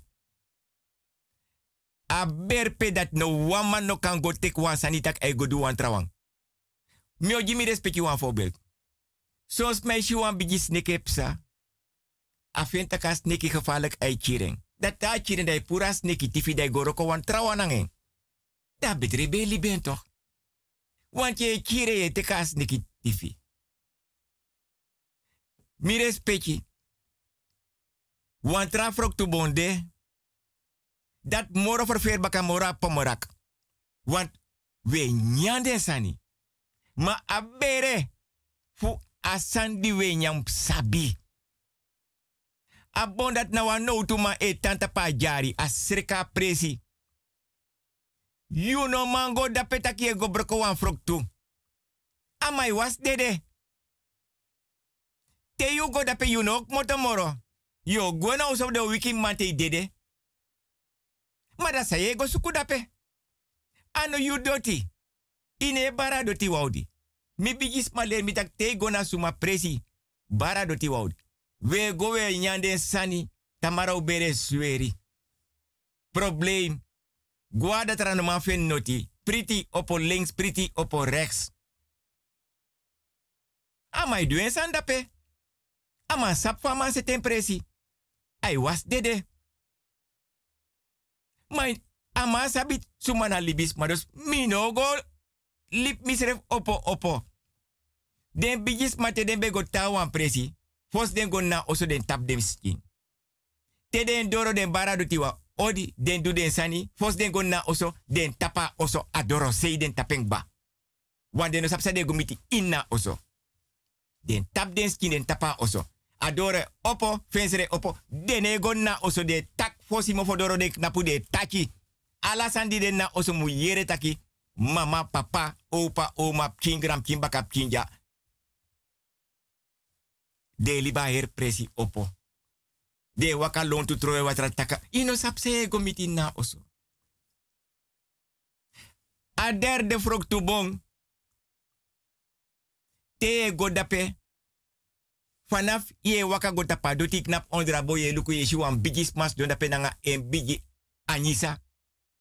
A berpe dat no wama no kan go tek wan sanitak e godu wan trawang. Mio jimi respecti wan voorbeeld. Soms meisje wan bigi sneke psa. A vindt ka sneke gevaarlijk uitkering. Dat ta chiren dai pura sneke tifi dai goroko wan trawanangen. Da bedre beli ben toch? Want je kire je te ka sneke tifi. Mi respecti. Wan tra frok tu bonde. Dat moro verveer baka mora pomorak. Want we nyande sani. Ma abere fu asandi we nyam sabi. Abon dat na wan no tu ma e tanta pa jari asreka presi. You no mango da petaki e go broko wan frok. Amai was dede. Te you go da pe you no motomoro. Yo na uso de wiki mante dede. Dat zei je go suku dape. Ano you doti. Ine bara doti waudi. Mi bigis maler mi tak te go na suma presi. Bara doti waudi. We go we nyande sani. Tamara ubere sweri. Probleem. Guarda tra no fen noti. Priti opo links, priti opo rechts. Amai duen san dape. Ama sap fa man se presi. Ai was dede. Maar ama sumana libis mados minogo lip misref opo opo. Den bigis mate den bego tawan presi. Fos den go na oso den tap dem skin. Te den doro den bara do tiwa. Odi den du den sani. Fos den go na oso den tapa oso adoro sei den tapeng ba. Wan den osap sa den go miti inna oso. Den tap den skin den tapa oso. Adore opo, fensere opo. Dene go na oso de tak fosi mo fodoro de knapu de taki. Ala sandi de na oso mu yere taki. Mama, papa, opa, oma, kingram, kimbaka, kinja. De liba her presi opo. De waka lon tu troe watra taka. Ino sapse go na oso. A derde frok tu bon. Te go dape. Vanaf ye waka go tapa doti knap ondra boye luku ye shi wan bigis mas don dape nanga en bigi anisa.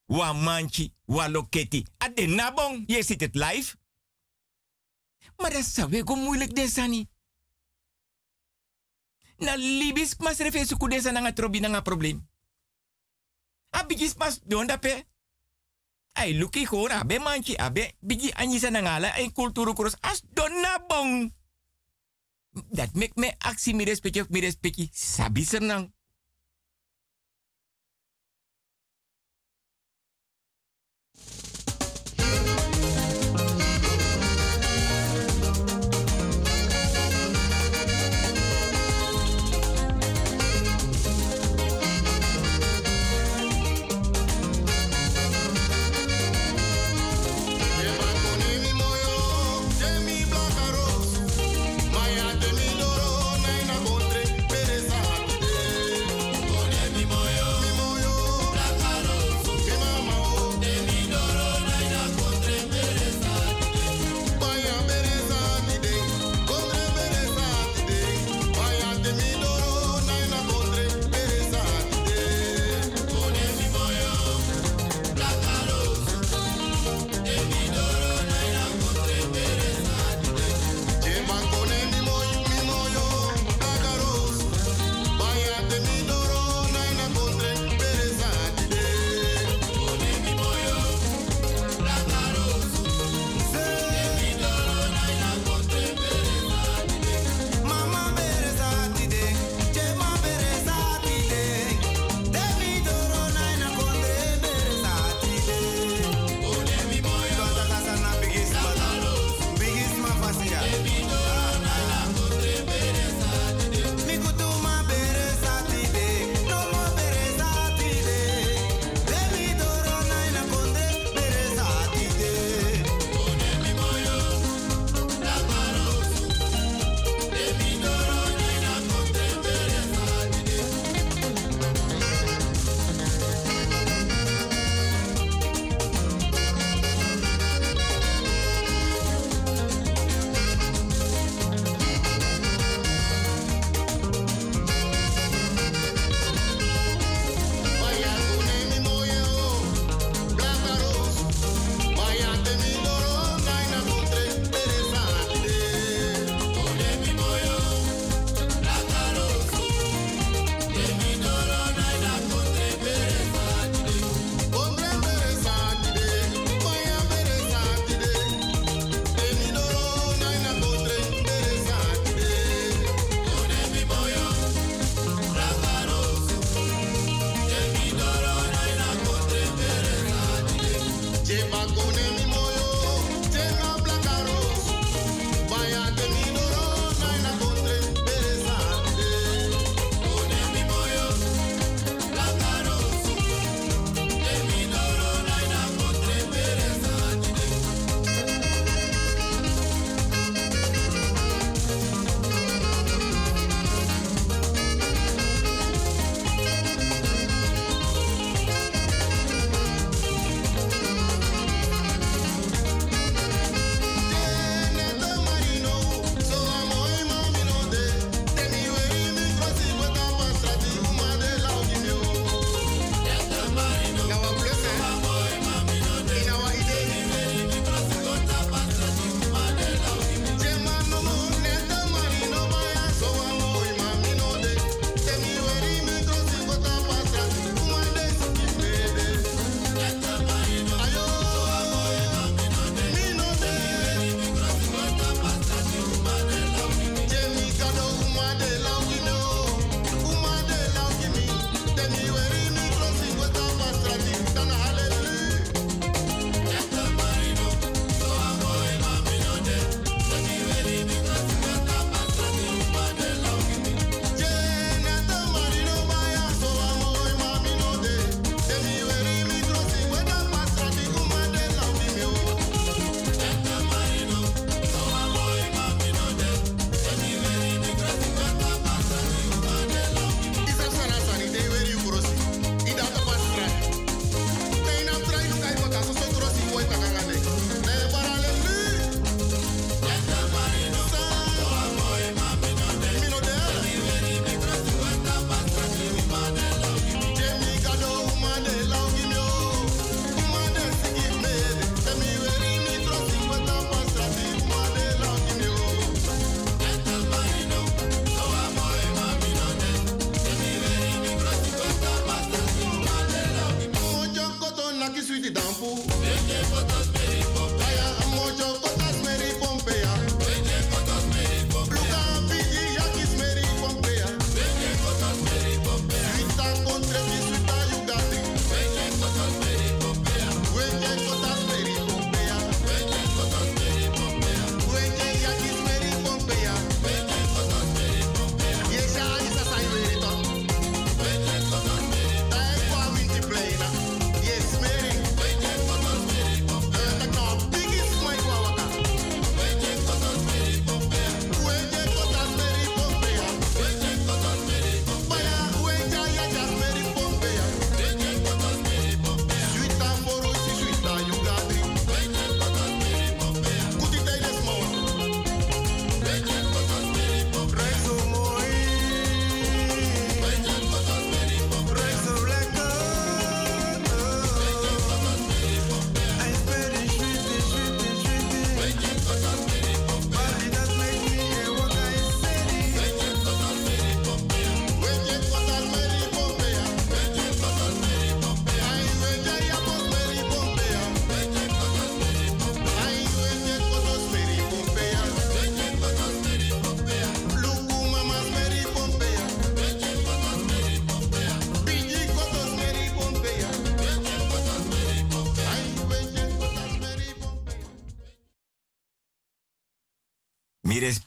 Wa manchi, wa loketi. Ade nabong, je ziet het live. Maar dat zou go moeilijk desani. Na libis mas refe suku desa nanga trobi nanga probleem. A bigis mas don dape. Ay luki gewoon abe manchi, abe bigi anisa nangala en kulturu kurus as don nabong. Dat make me actie mi respecti of mi respecti. Sabi senang.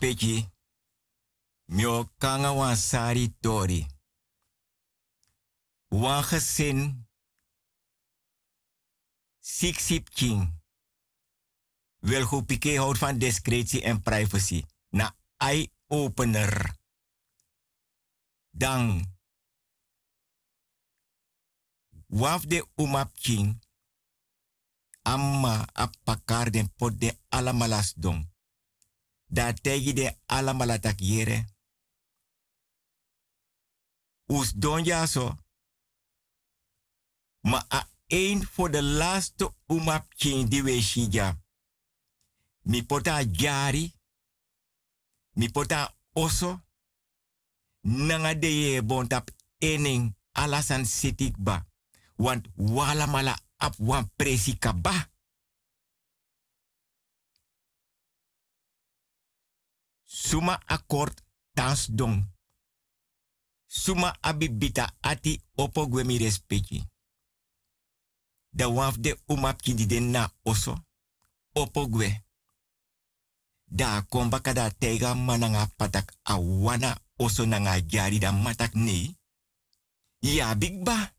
Respecti. Mio kanga wan sari tori. Wan gezin. Sik sip king. Wil goed pike houdt van discretie en privacy. Na eye-opener. Dan. Waf de umap king. Amma apakar den pot de alamalas dong. Da tegi de alamalatak yere. Us. Ma a een voor de laatste umap die we shija. Mi pota jari. Mi pota oso. Nanga de ye bontap ening alasan sitik ba. Want wala mala ap wan presi kaba. Suma akkoord tans dong. Suma abibita ati opo gwemi respecti. Da waf de umap kindi den na oso. Opo gwe. Da komba kada tega mananga patak awana oso nanga jari da matak nei. Ya big ba.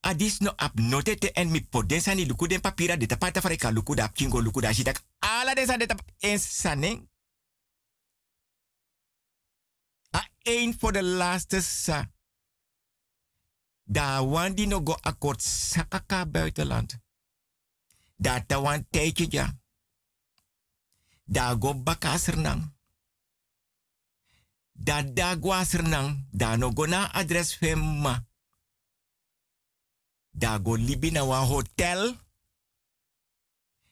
Adis no ap note te en mi podesa ni papira de tapata fareka luku da kingo luku da shitak. Ala desa de tap. Een voor de laatste sa. Da wan die no go akkoord sakaka buitenland. Da ta wan tijdje ja. Da go bakasernang. Da da gwasernang. Da no go na adres femma. Da go libi na wan hotel.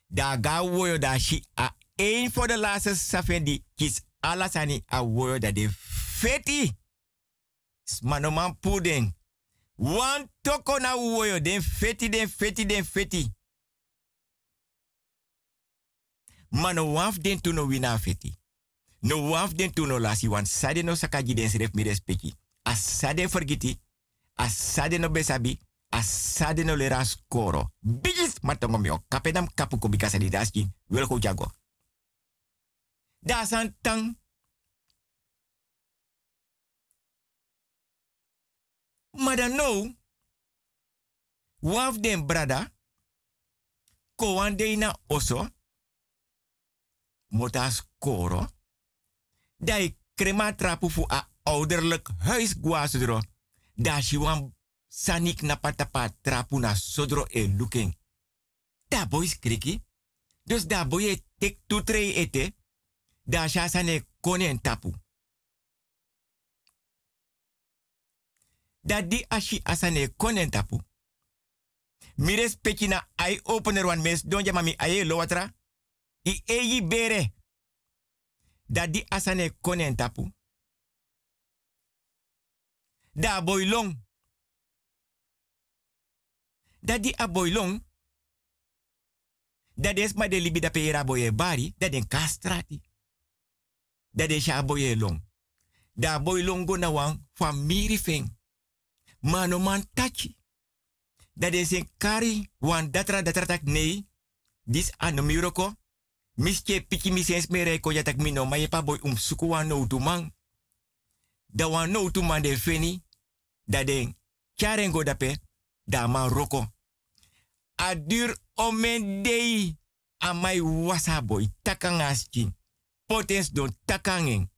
Da ga woyo da shi a een voor de laatste safen die alasani a woyo da de feti. Smanoman pudding. Wan toko na den feti den feti den feti. Mano waf den tuno wina feti. No waf den tuno lasi wan sade no sakaji den sref mi respecti. Asade forgiti. Asade no besabi. Asade no lera skoro. Bigis matongo mio. Kapedam kapu ko bikasa di daski. Wel ko jago. Dasan tang. Maar no. Waf den brada. Ko wan dey na oso. Mota skoro. Dai krema trapu fu a ouderlijk huis guasudro. Da shi wan sanik na patapa trapu na sodro e looking. Da boys kriki. Dus da boy e tek tu trei ete. Da sha sane kone en tapu. Da di ashi asane kone en tapu. Mires peki na eye opener wan mes don mami aye lo watra. I eyi bere. Da di asane kone en tapu. Da boy long. Da di a boy long. Da des ma de boye bari. Da den kastrati. Da de sha boye long. Da boy long go na wan famiri feng. Mano man tachi. Da de sen kari wan datra datra tak nei. Dis ano miroko. Miske piki misens mere ko yatak mino ma yepa boy um suku wan no tu man. Da wan no tu man de feni. Da den charengo dape. Da man roko. Adur omen dei. Amai wasa boy takangaski. Potens don takangen.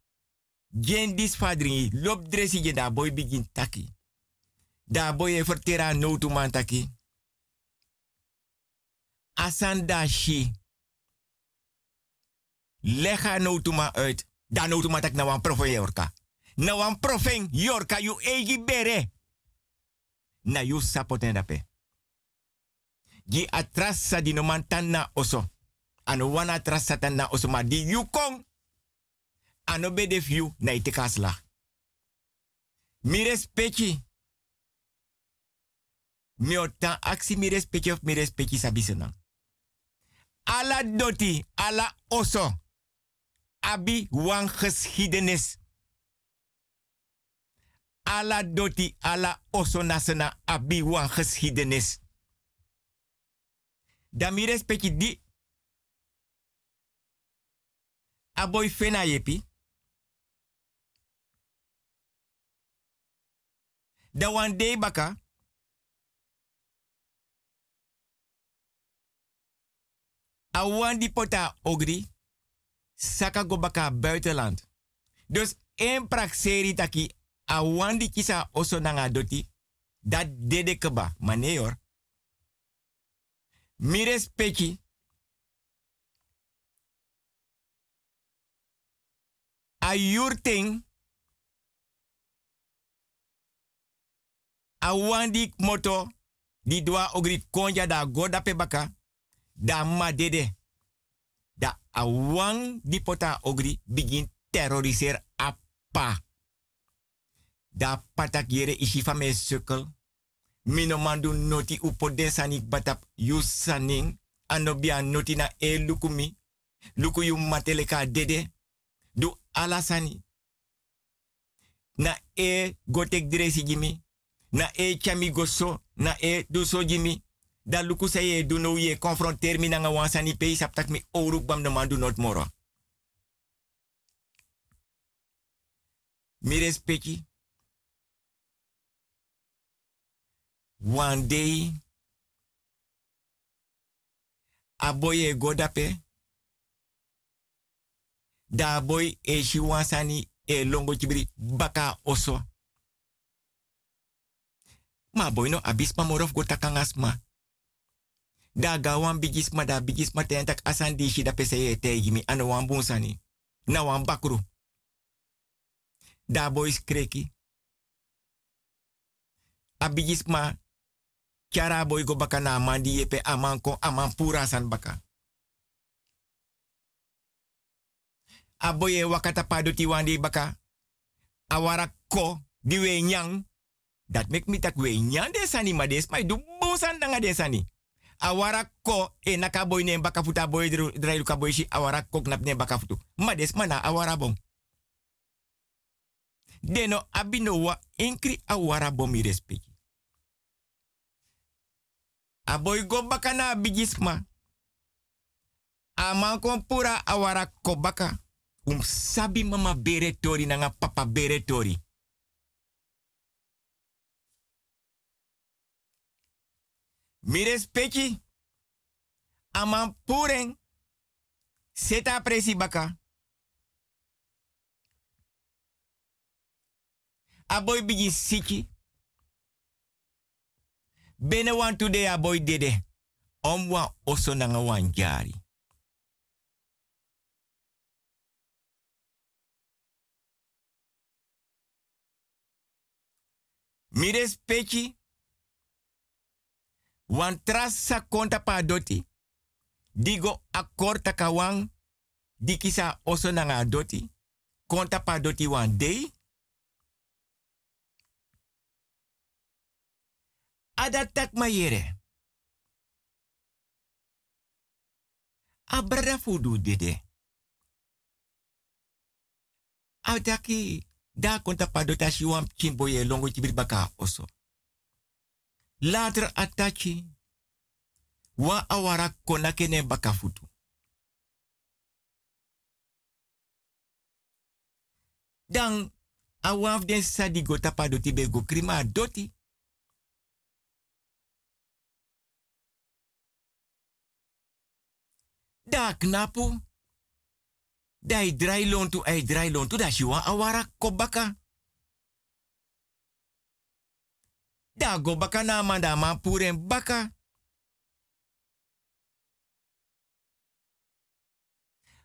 Gen dis fadringi lop dresi da boy begin taki. Da boy e vertera no tu man taki. Asan da shi. Lega no tu man uit. Da no tu na wan profe yorka. Na wan profeng yorka yu egi bere. Na yu sapoten dape. Gi atrasa di no man tan na oso. Ano wana atrasa tan na oso ma di yu kong. Ano be de fiu na ite kasla. Mi respecti. Mi otan aksi mi respecti of mi respecti sabisenang. Ala doti, ala oso. Abi wan geschiedenis. Ala doti, ala oso nasena abi wan geschiedenis. Da mi respecti di. aboy fena yepi. Da wan baka. A wan di pota ogri. Saka go baka buitenland. Dus een prakseri taki a wan di kisa oso nanga doti. Dat dede keba. Maar nee hoor. Mi respecti. A moto. Di dwa ogri konja da goda baka. Da dede. Da a wan di pota ogri begin terroriseer apa. Da patak yere ishi van me sukkel. Mino mandu noti upo desani batap yusaning. Anobia noti na e lukumi. Luku yu mateleka dede. Du alasani. Na e gotek dresi jimi. Na e chami goso. Na e du so jimi. Da luku sa ye du no ye confronteer mi nanga wansani pe saptak mi oruk bam no mandu not moro. Mi respecti. One day, aboye godape, da boy e shiwansani e longo chibiri baka oso. Ma boy no abisma morof go takangasma. Da gawan bigisma da bigisma tentak asan di shi da pese ye tegimi ano wan bunsani. Na wan bakru. Da boy skreki. Abigisma Kiara boy go baka na mandi yepe aman ko aman pura san baka. Aboye wakata pado ti wandi baka. Awara ko di nyang. Dat mek mi tak we nyang de sani ma des mai du bonsan nanga de sani. Awara ko e naka boy ne baka futa boy drailu boy shi awara ko knap ne baka futu. Ma mana awara bom. Deno abino wa inkri awara bom i respect. Aboy go baka na bigisma. Aman kon pura awara ko baka. Um sabi mama bere tori nanga papa bere tori. Mi respecti. Aman puren. Seta presi baka. Aboy bigi siki. Bene wan today a boy dede. Om wan oso nanga wan jari. Mi respecti. Wan trasa konta pa doti. Digo akorta kawang. Dikisa oso nanga doti. Konta pa doti wan day. Adatak mayere. Abrada fudu dede. Adaki da konta padota shiwam chimboye longo chibir baka oso. Later atachi. Wa awara konakene baka futu. Dan awaf den sadi go tapadoti be go krima doti. Da knapu. Da i drai lontu, ai drai lontu, da shiwa awara kobaka. Da go baka na manda baka.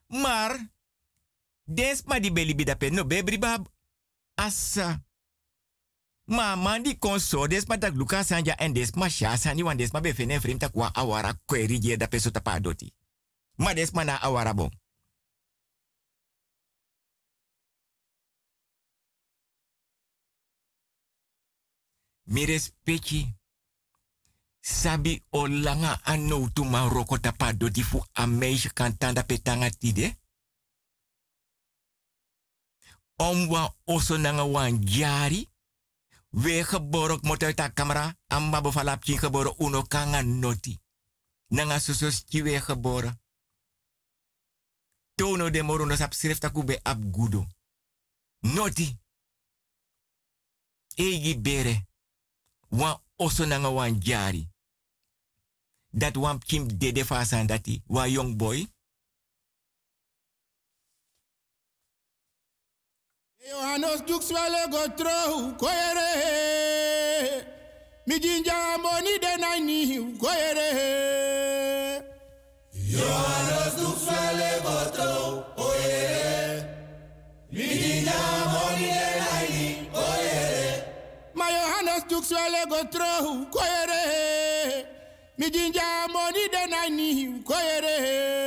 Maar, des ma di beli bidape no bebri bab. Asa. Ma man di konso des ma tak luka sanja en des ma sani wan des ma be fene frem tak wa awara kweri je da peso tapa doti. Ma des ma na awara bon. Mires peki. Sabi olanga ano tuma roko tapa fu difu a meisje kan tanda petanga tide. Omwa oso nanga wan jari. We geborok moto a camera. Amba bevalapje uno kanga noti. Nanga susos we geboren. Tono de moruno sap srefta kube ab gudo. Noti. Egi bere wan oso nanga wan jari. Dat wan kim dede fasan dati, wan young boy. Johannes swale go trouw, koere. Midinja amoni denai ni, koere. suele go through koyere. Mijinja money den i need koyere.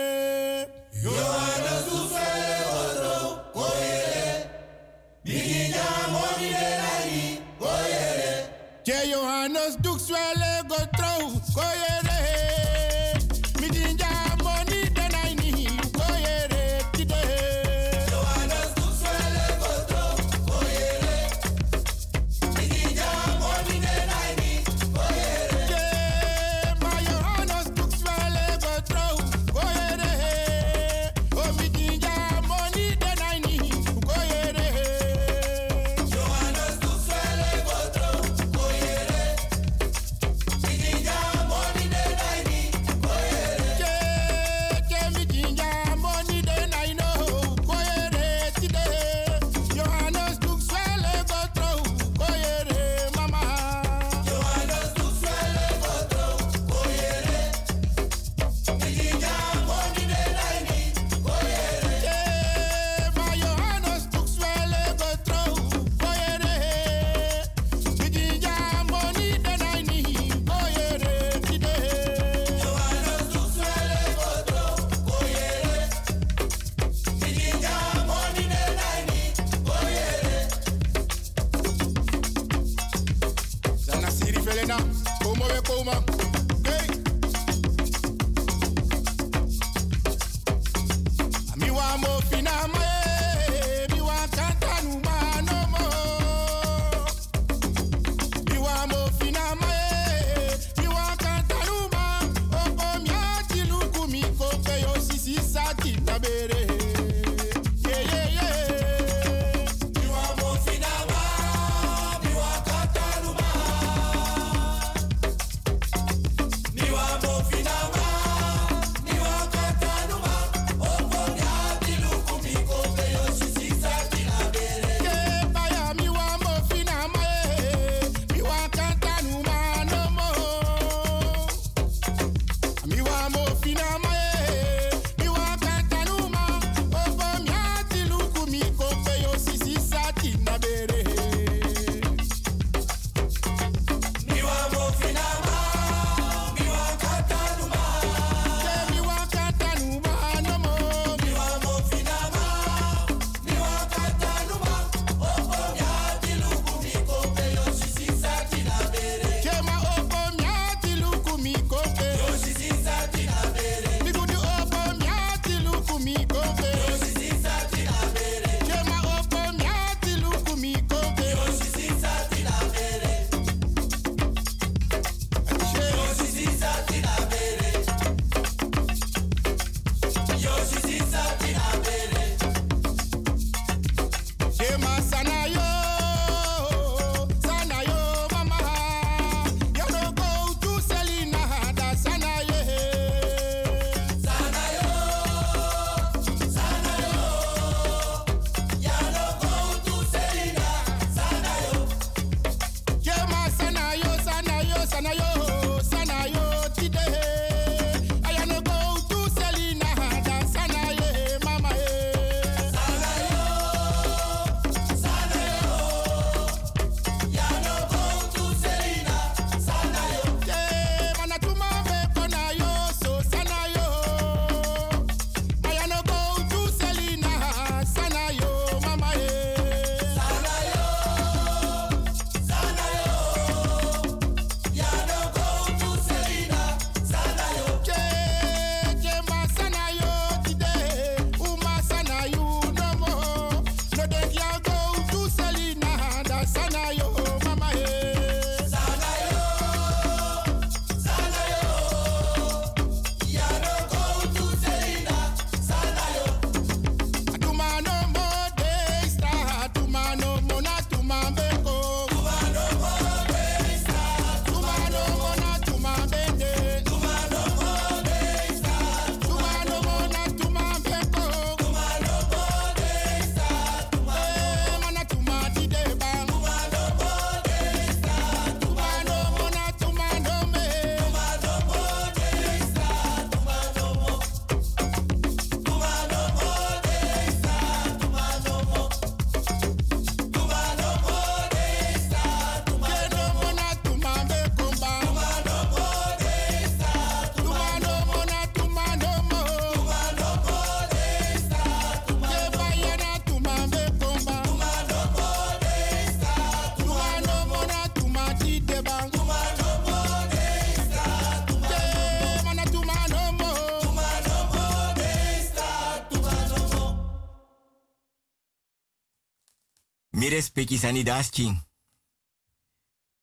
tres peki sanidas king.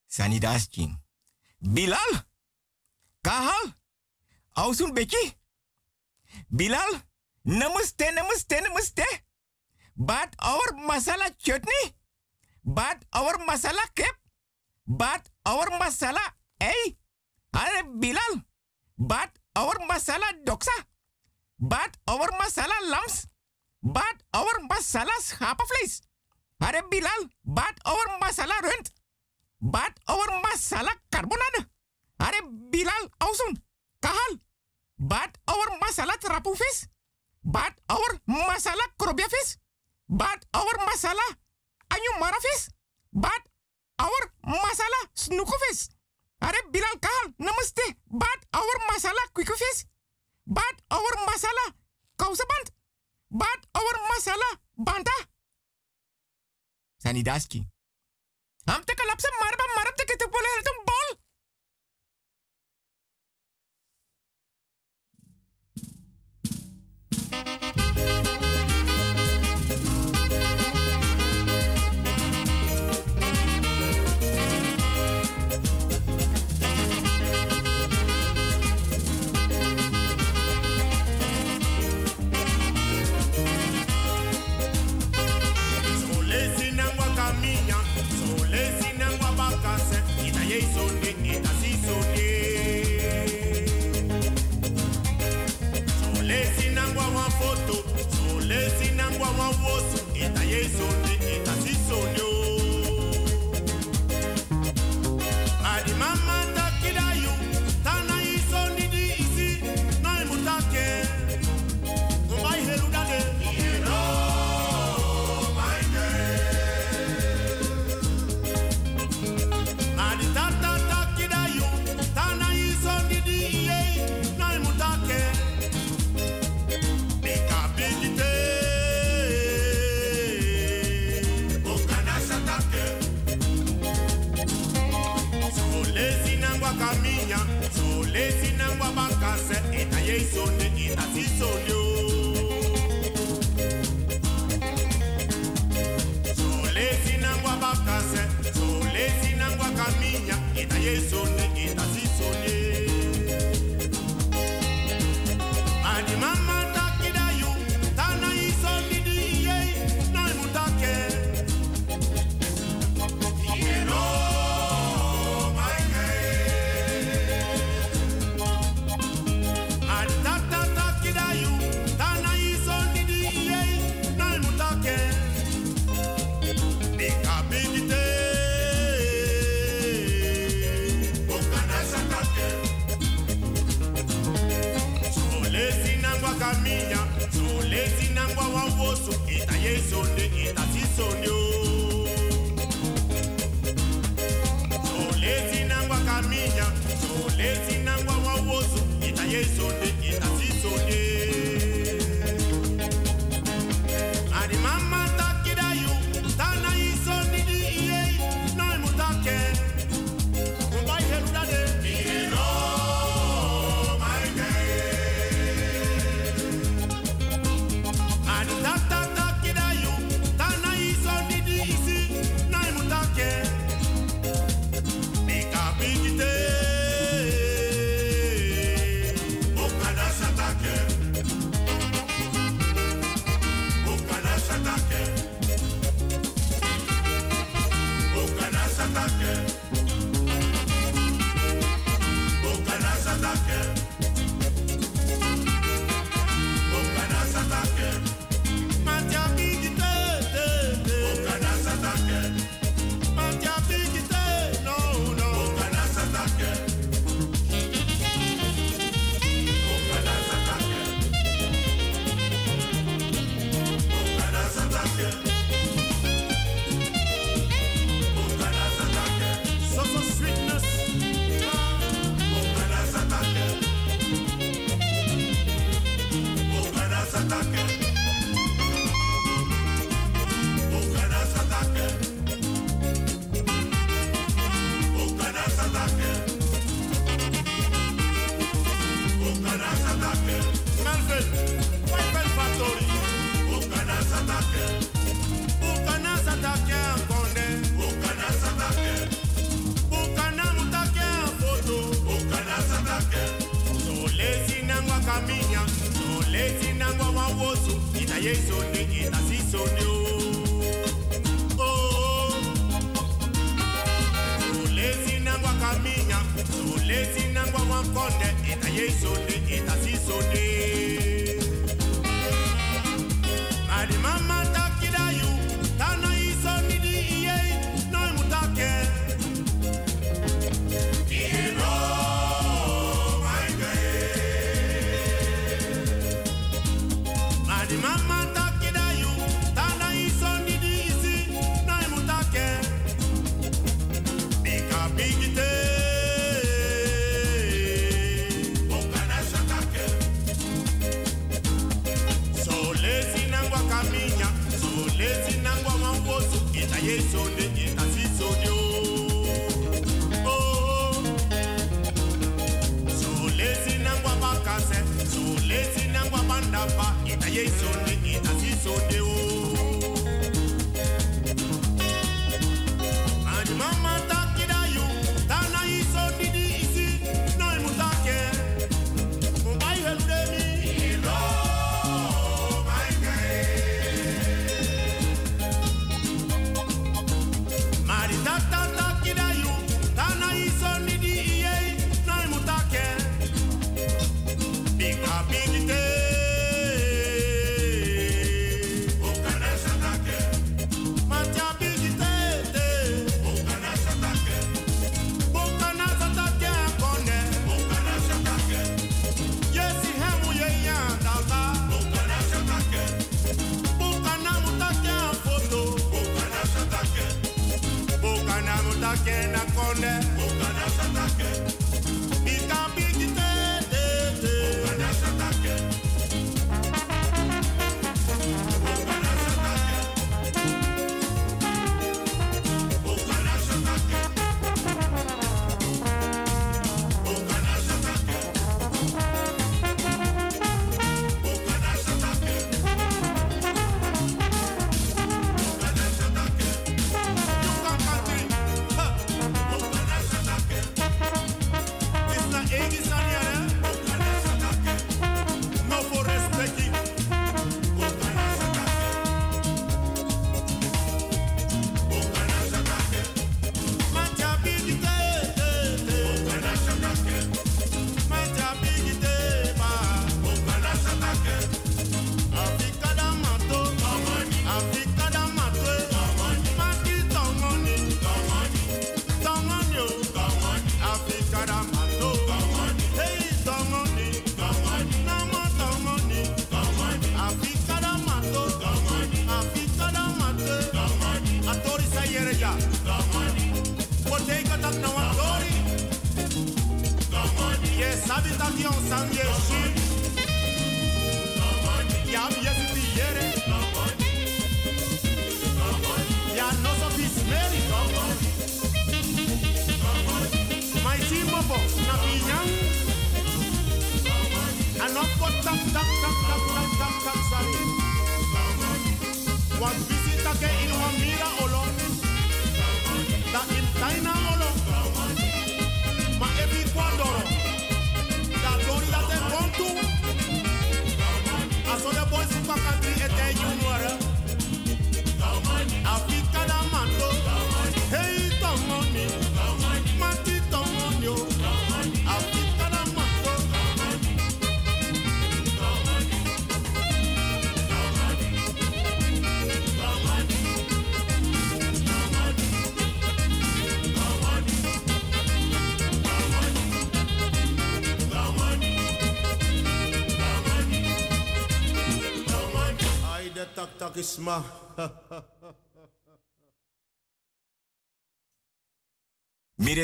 Sanidas king. Bilal. Kahal. Ausun beki. braski.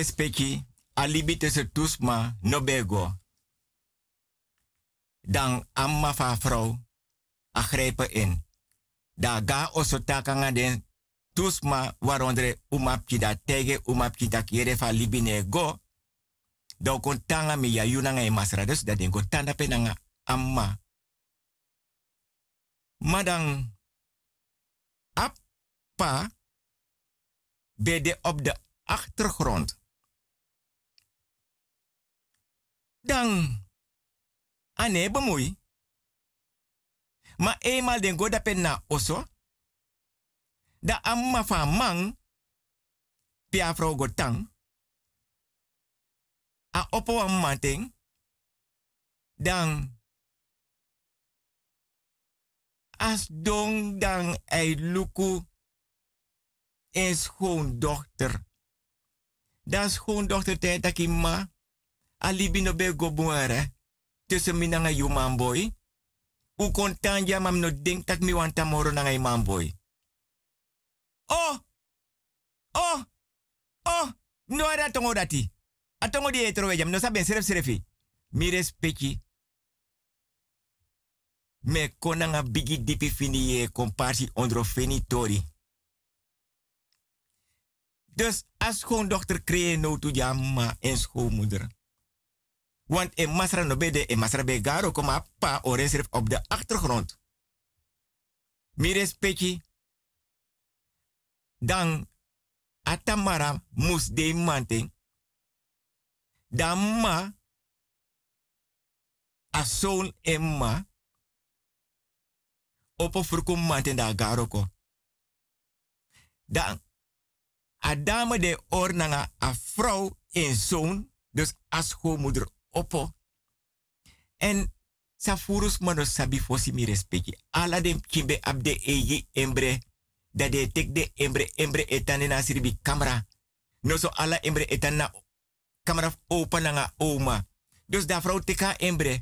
de speki alibi tussen tusma no bego. Dan amma fa vrouw agrijpen in. Da ga oso takanga den tusma waaronder umapki da tege umapki da kiere fa libi ne go. Da kon tanga mi ya yunanga e masra dus da den tanda penanga amma. Madang appa bede op de achtergrond Dan. Ane bemoei. Ma eenmaal den go dapen na oso. Da amma van man. Pia vrouw go. A oppo. Dan. As dong dan een luku. En schoondochter. Dat schoondochter tijd dat ik ma. Alibi no be go buare. Tussen mi nanga yu man boy. U kontan ja mam no denk tak mi wan tamoro nanga man boy. Oh! Oh! Oh! No ara tongo dati. Atongo di etro. No saben seref serefi. Mi respecti. Me konanga bigi dipi fini ye komparsi ondro fenitori. Dus als schoondochter creëer no to ja ma en schoonmoeder. Want in Masra no bede, in Masra be garo koma pa op de achtergrond. Mi respecti. Dan atamara mus de manting. Dan ma a zoon emma opo furkum manten da garo ko. Dan a dame de or nanga a vrouw en zoon, dus as schoonmoeder oppo. En sa furus mano sabi fosi mi respecti. Ala dem kimbe abde egi embre. Da de tek de embre embre etane na siribi camera. No so ala embre etane na camera open nanga oma. Dus da teka embre.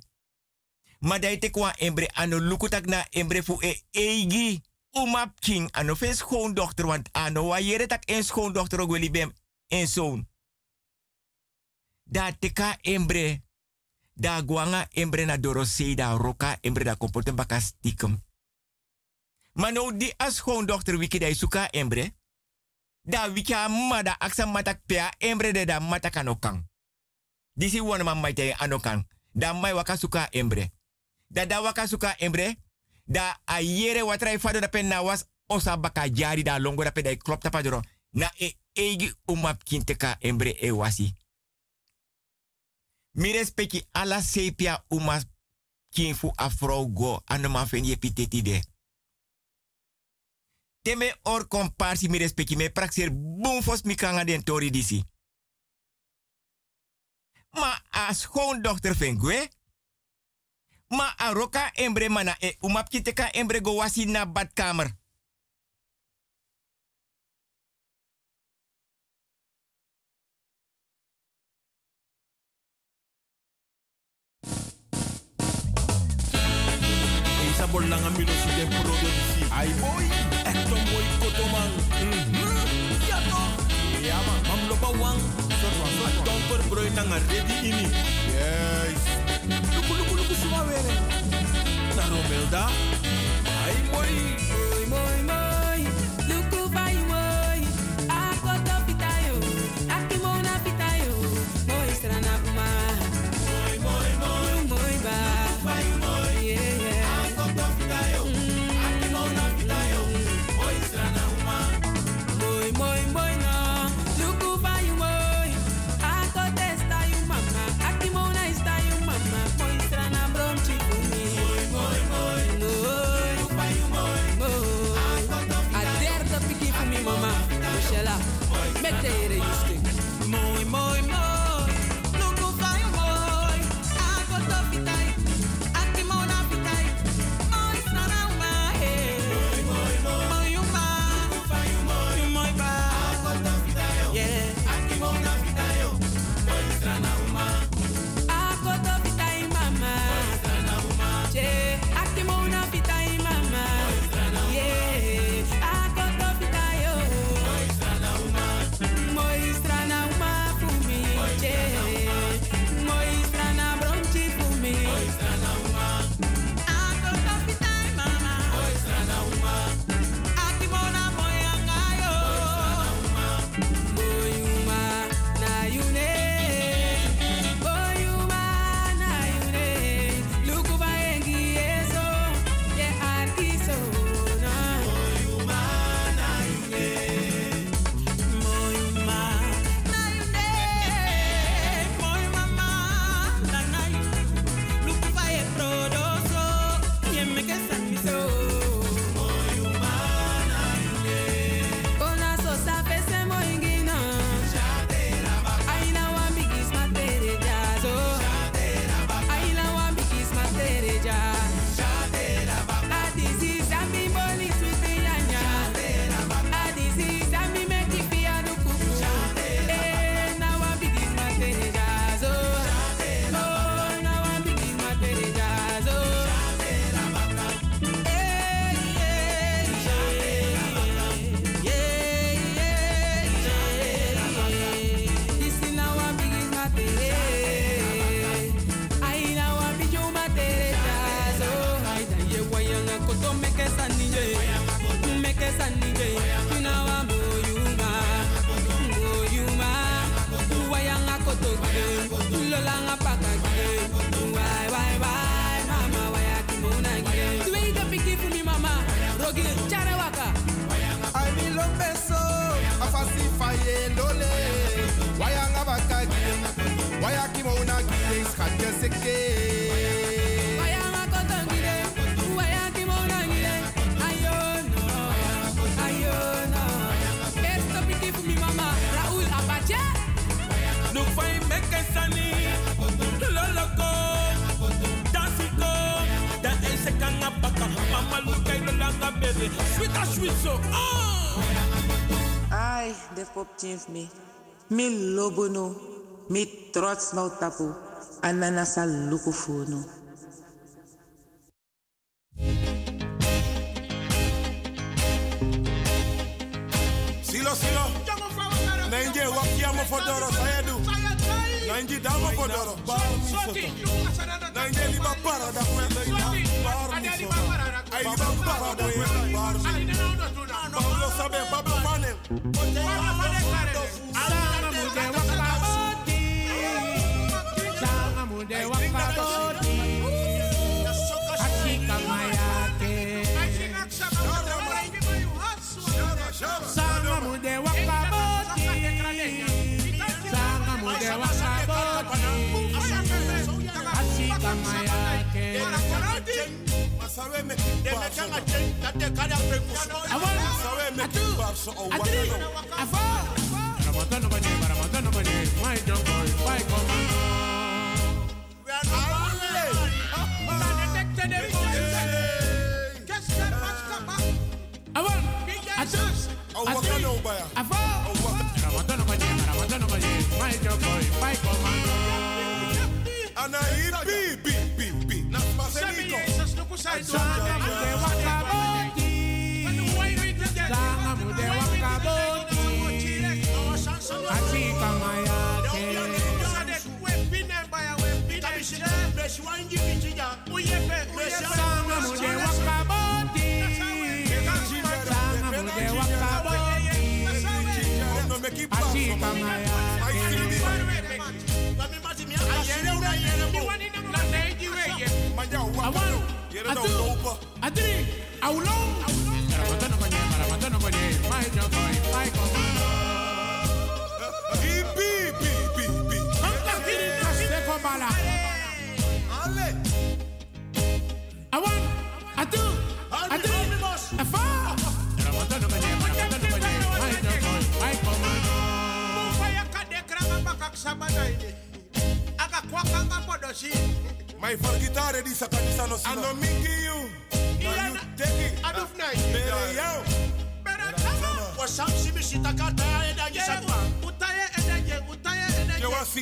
Maar da wa embre ano lukutak na embre fu e egi. Umap king ano fe schoondochter. Want ano wa yere tak en schoondochter ook bem en zoon. Da teka embre. Da guanga embre na dorose da roka embre da kompoten baka stiekem. Maar nou die schoondochter wiki da suka embre. Da wiki amma da aksa matak pea embre de da matak anokang. Disi wana man maite anokang. Da mai waka suka embre. Da da waka suka embre. Da a yere watrai fado da pen na was osa baka jari da longo da pen da klop tapadoro. Na e egi umap kinteka embre e wasi. Mi respecti ala sepia uma kinfu afro go anoma fen ye piteti de. Teme or komparsi mi respecti me praxer boom fos mi kanga den tori disi. Ma a schoondochter fen gwe. Ma a roka embre mana e umap kiteka embre go wasi na badkamer. Isa bolanga mino si den produksi. Ai boy, eto moy kotoman. Ja toch? Ja man. Mam lo bawang. A domper broy nanga ready ini. Yes. Luku luku luku suma were. Na Romelda. Ai boy. me. me lobo no, mi trots no tapo, anana sa lukufu.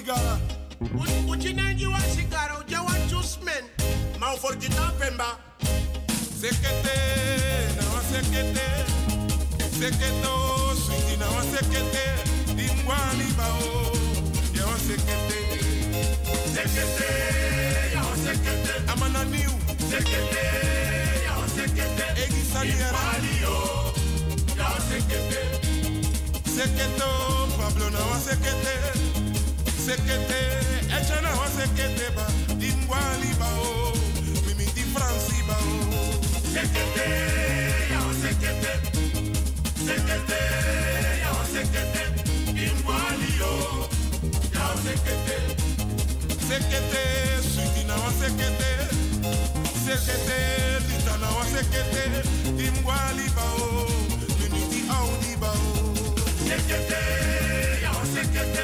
cigara. Uchinenjiwa cigara, ujawa chusmen. Mauforgita pemba. Sekete, nawa sekete. Seketo, swingi nawa sekete. Dimwani bao, yawa sekete. Sekete, yawa sekete. Amana niu. Sekete, yawa sekete. Egisaniera. Dimwani yo, Ya yawa sekete. Seketo, Pablo na wa nawa sekete sekete echana wa sekete ba dingwali ba o mimi di Franci ba o. Sekete ya wa sekete sekete ya wa sekete dingwali o ya wa sekete. Sekete sudina wa sekete sekete litana wa sekete dingwali ba o mimi di audi ba o. Sekete ya wa sekete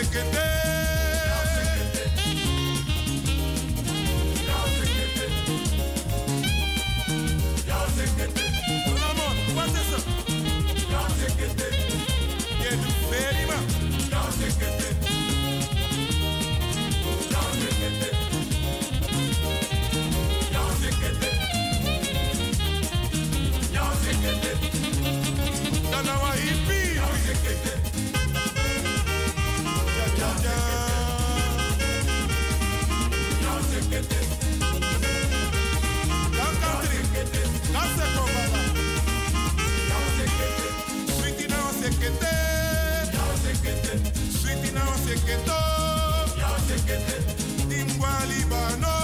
de que te yaosekete yaosekete limbwa libano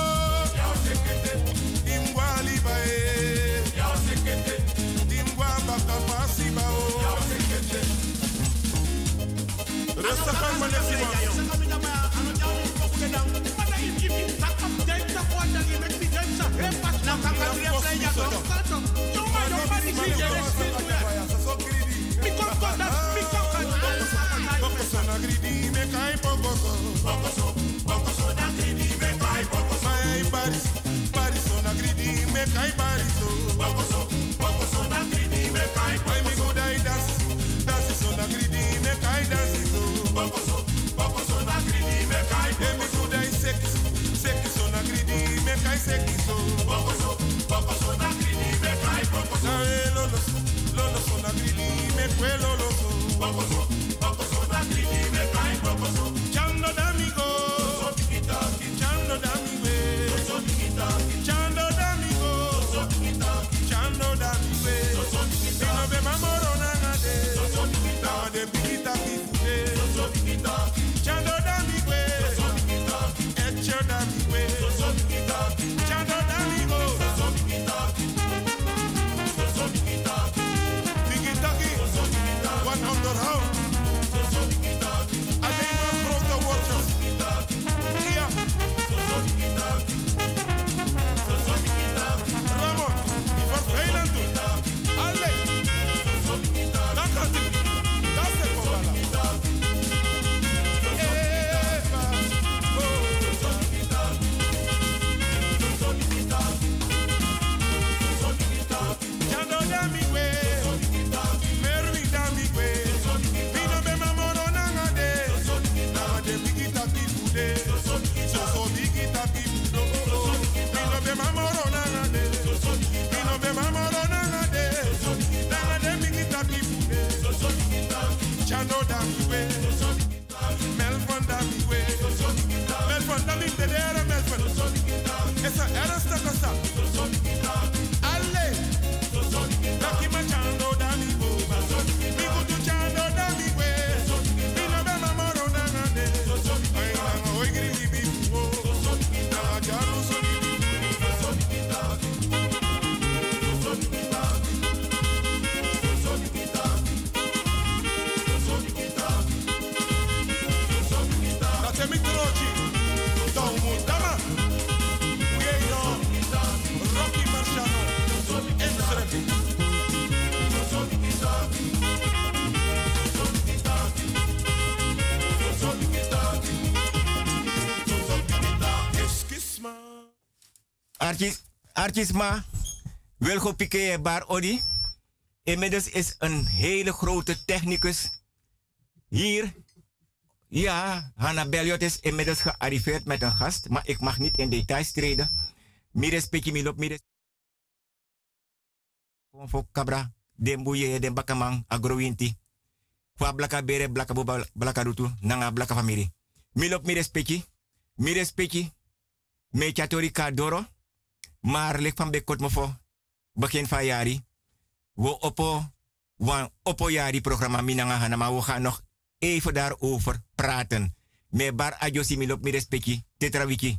artisma, Wilgo Piqué Bar Odi. Inmiddels is een hele grote technicus hier. Ja, Hanna Belliot is inmiddels gearriveerd met een gast, maar ik mag niet in details treden. Mires Peki Milop, Mires. Konfo Cabra, Dembuye, Den Bakamang, Agrowinti. Kwa blaka bere, blaka boba, blaka rutu, nanga blaka famiri. Milop Mires Peki, Mires Peki, me chatori ka doro, maar lik van bekot mofo, begin van jari. We oppo, wan oppo jari programma minanga hana, maar we gaan nog even daarover praten. Me bar ajosi milop mi respecti, tetrawiki.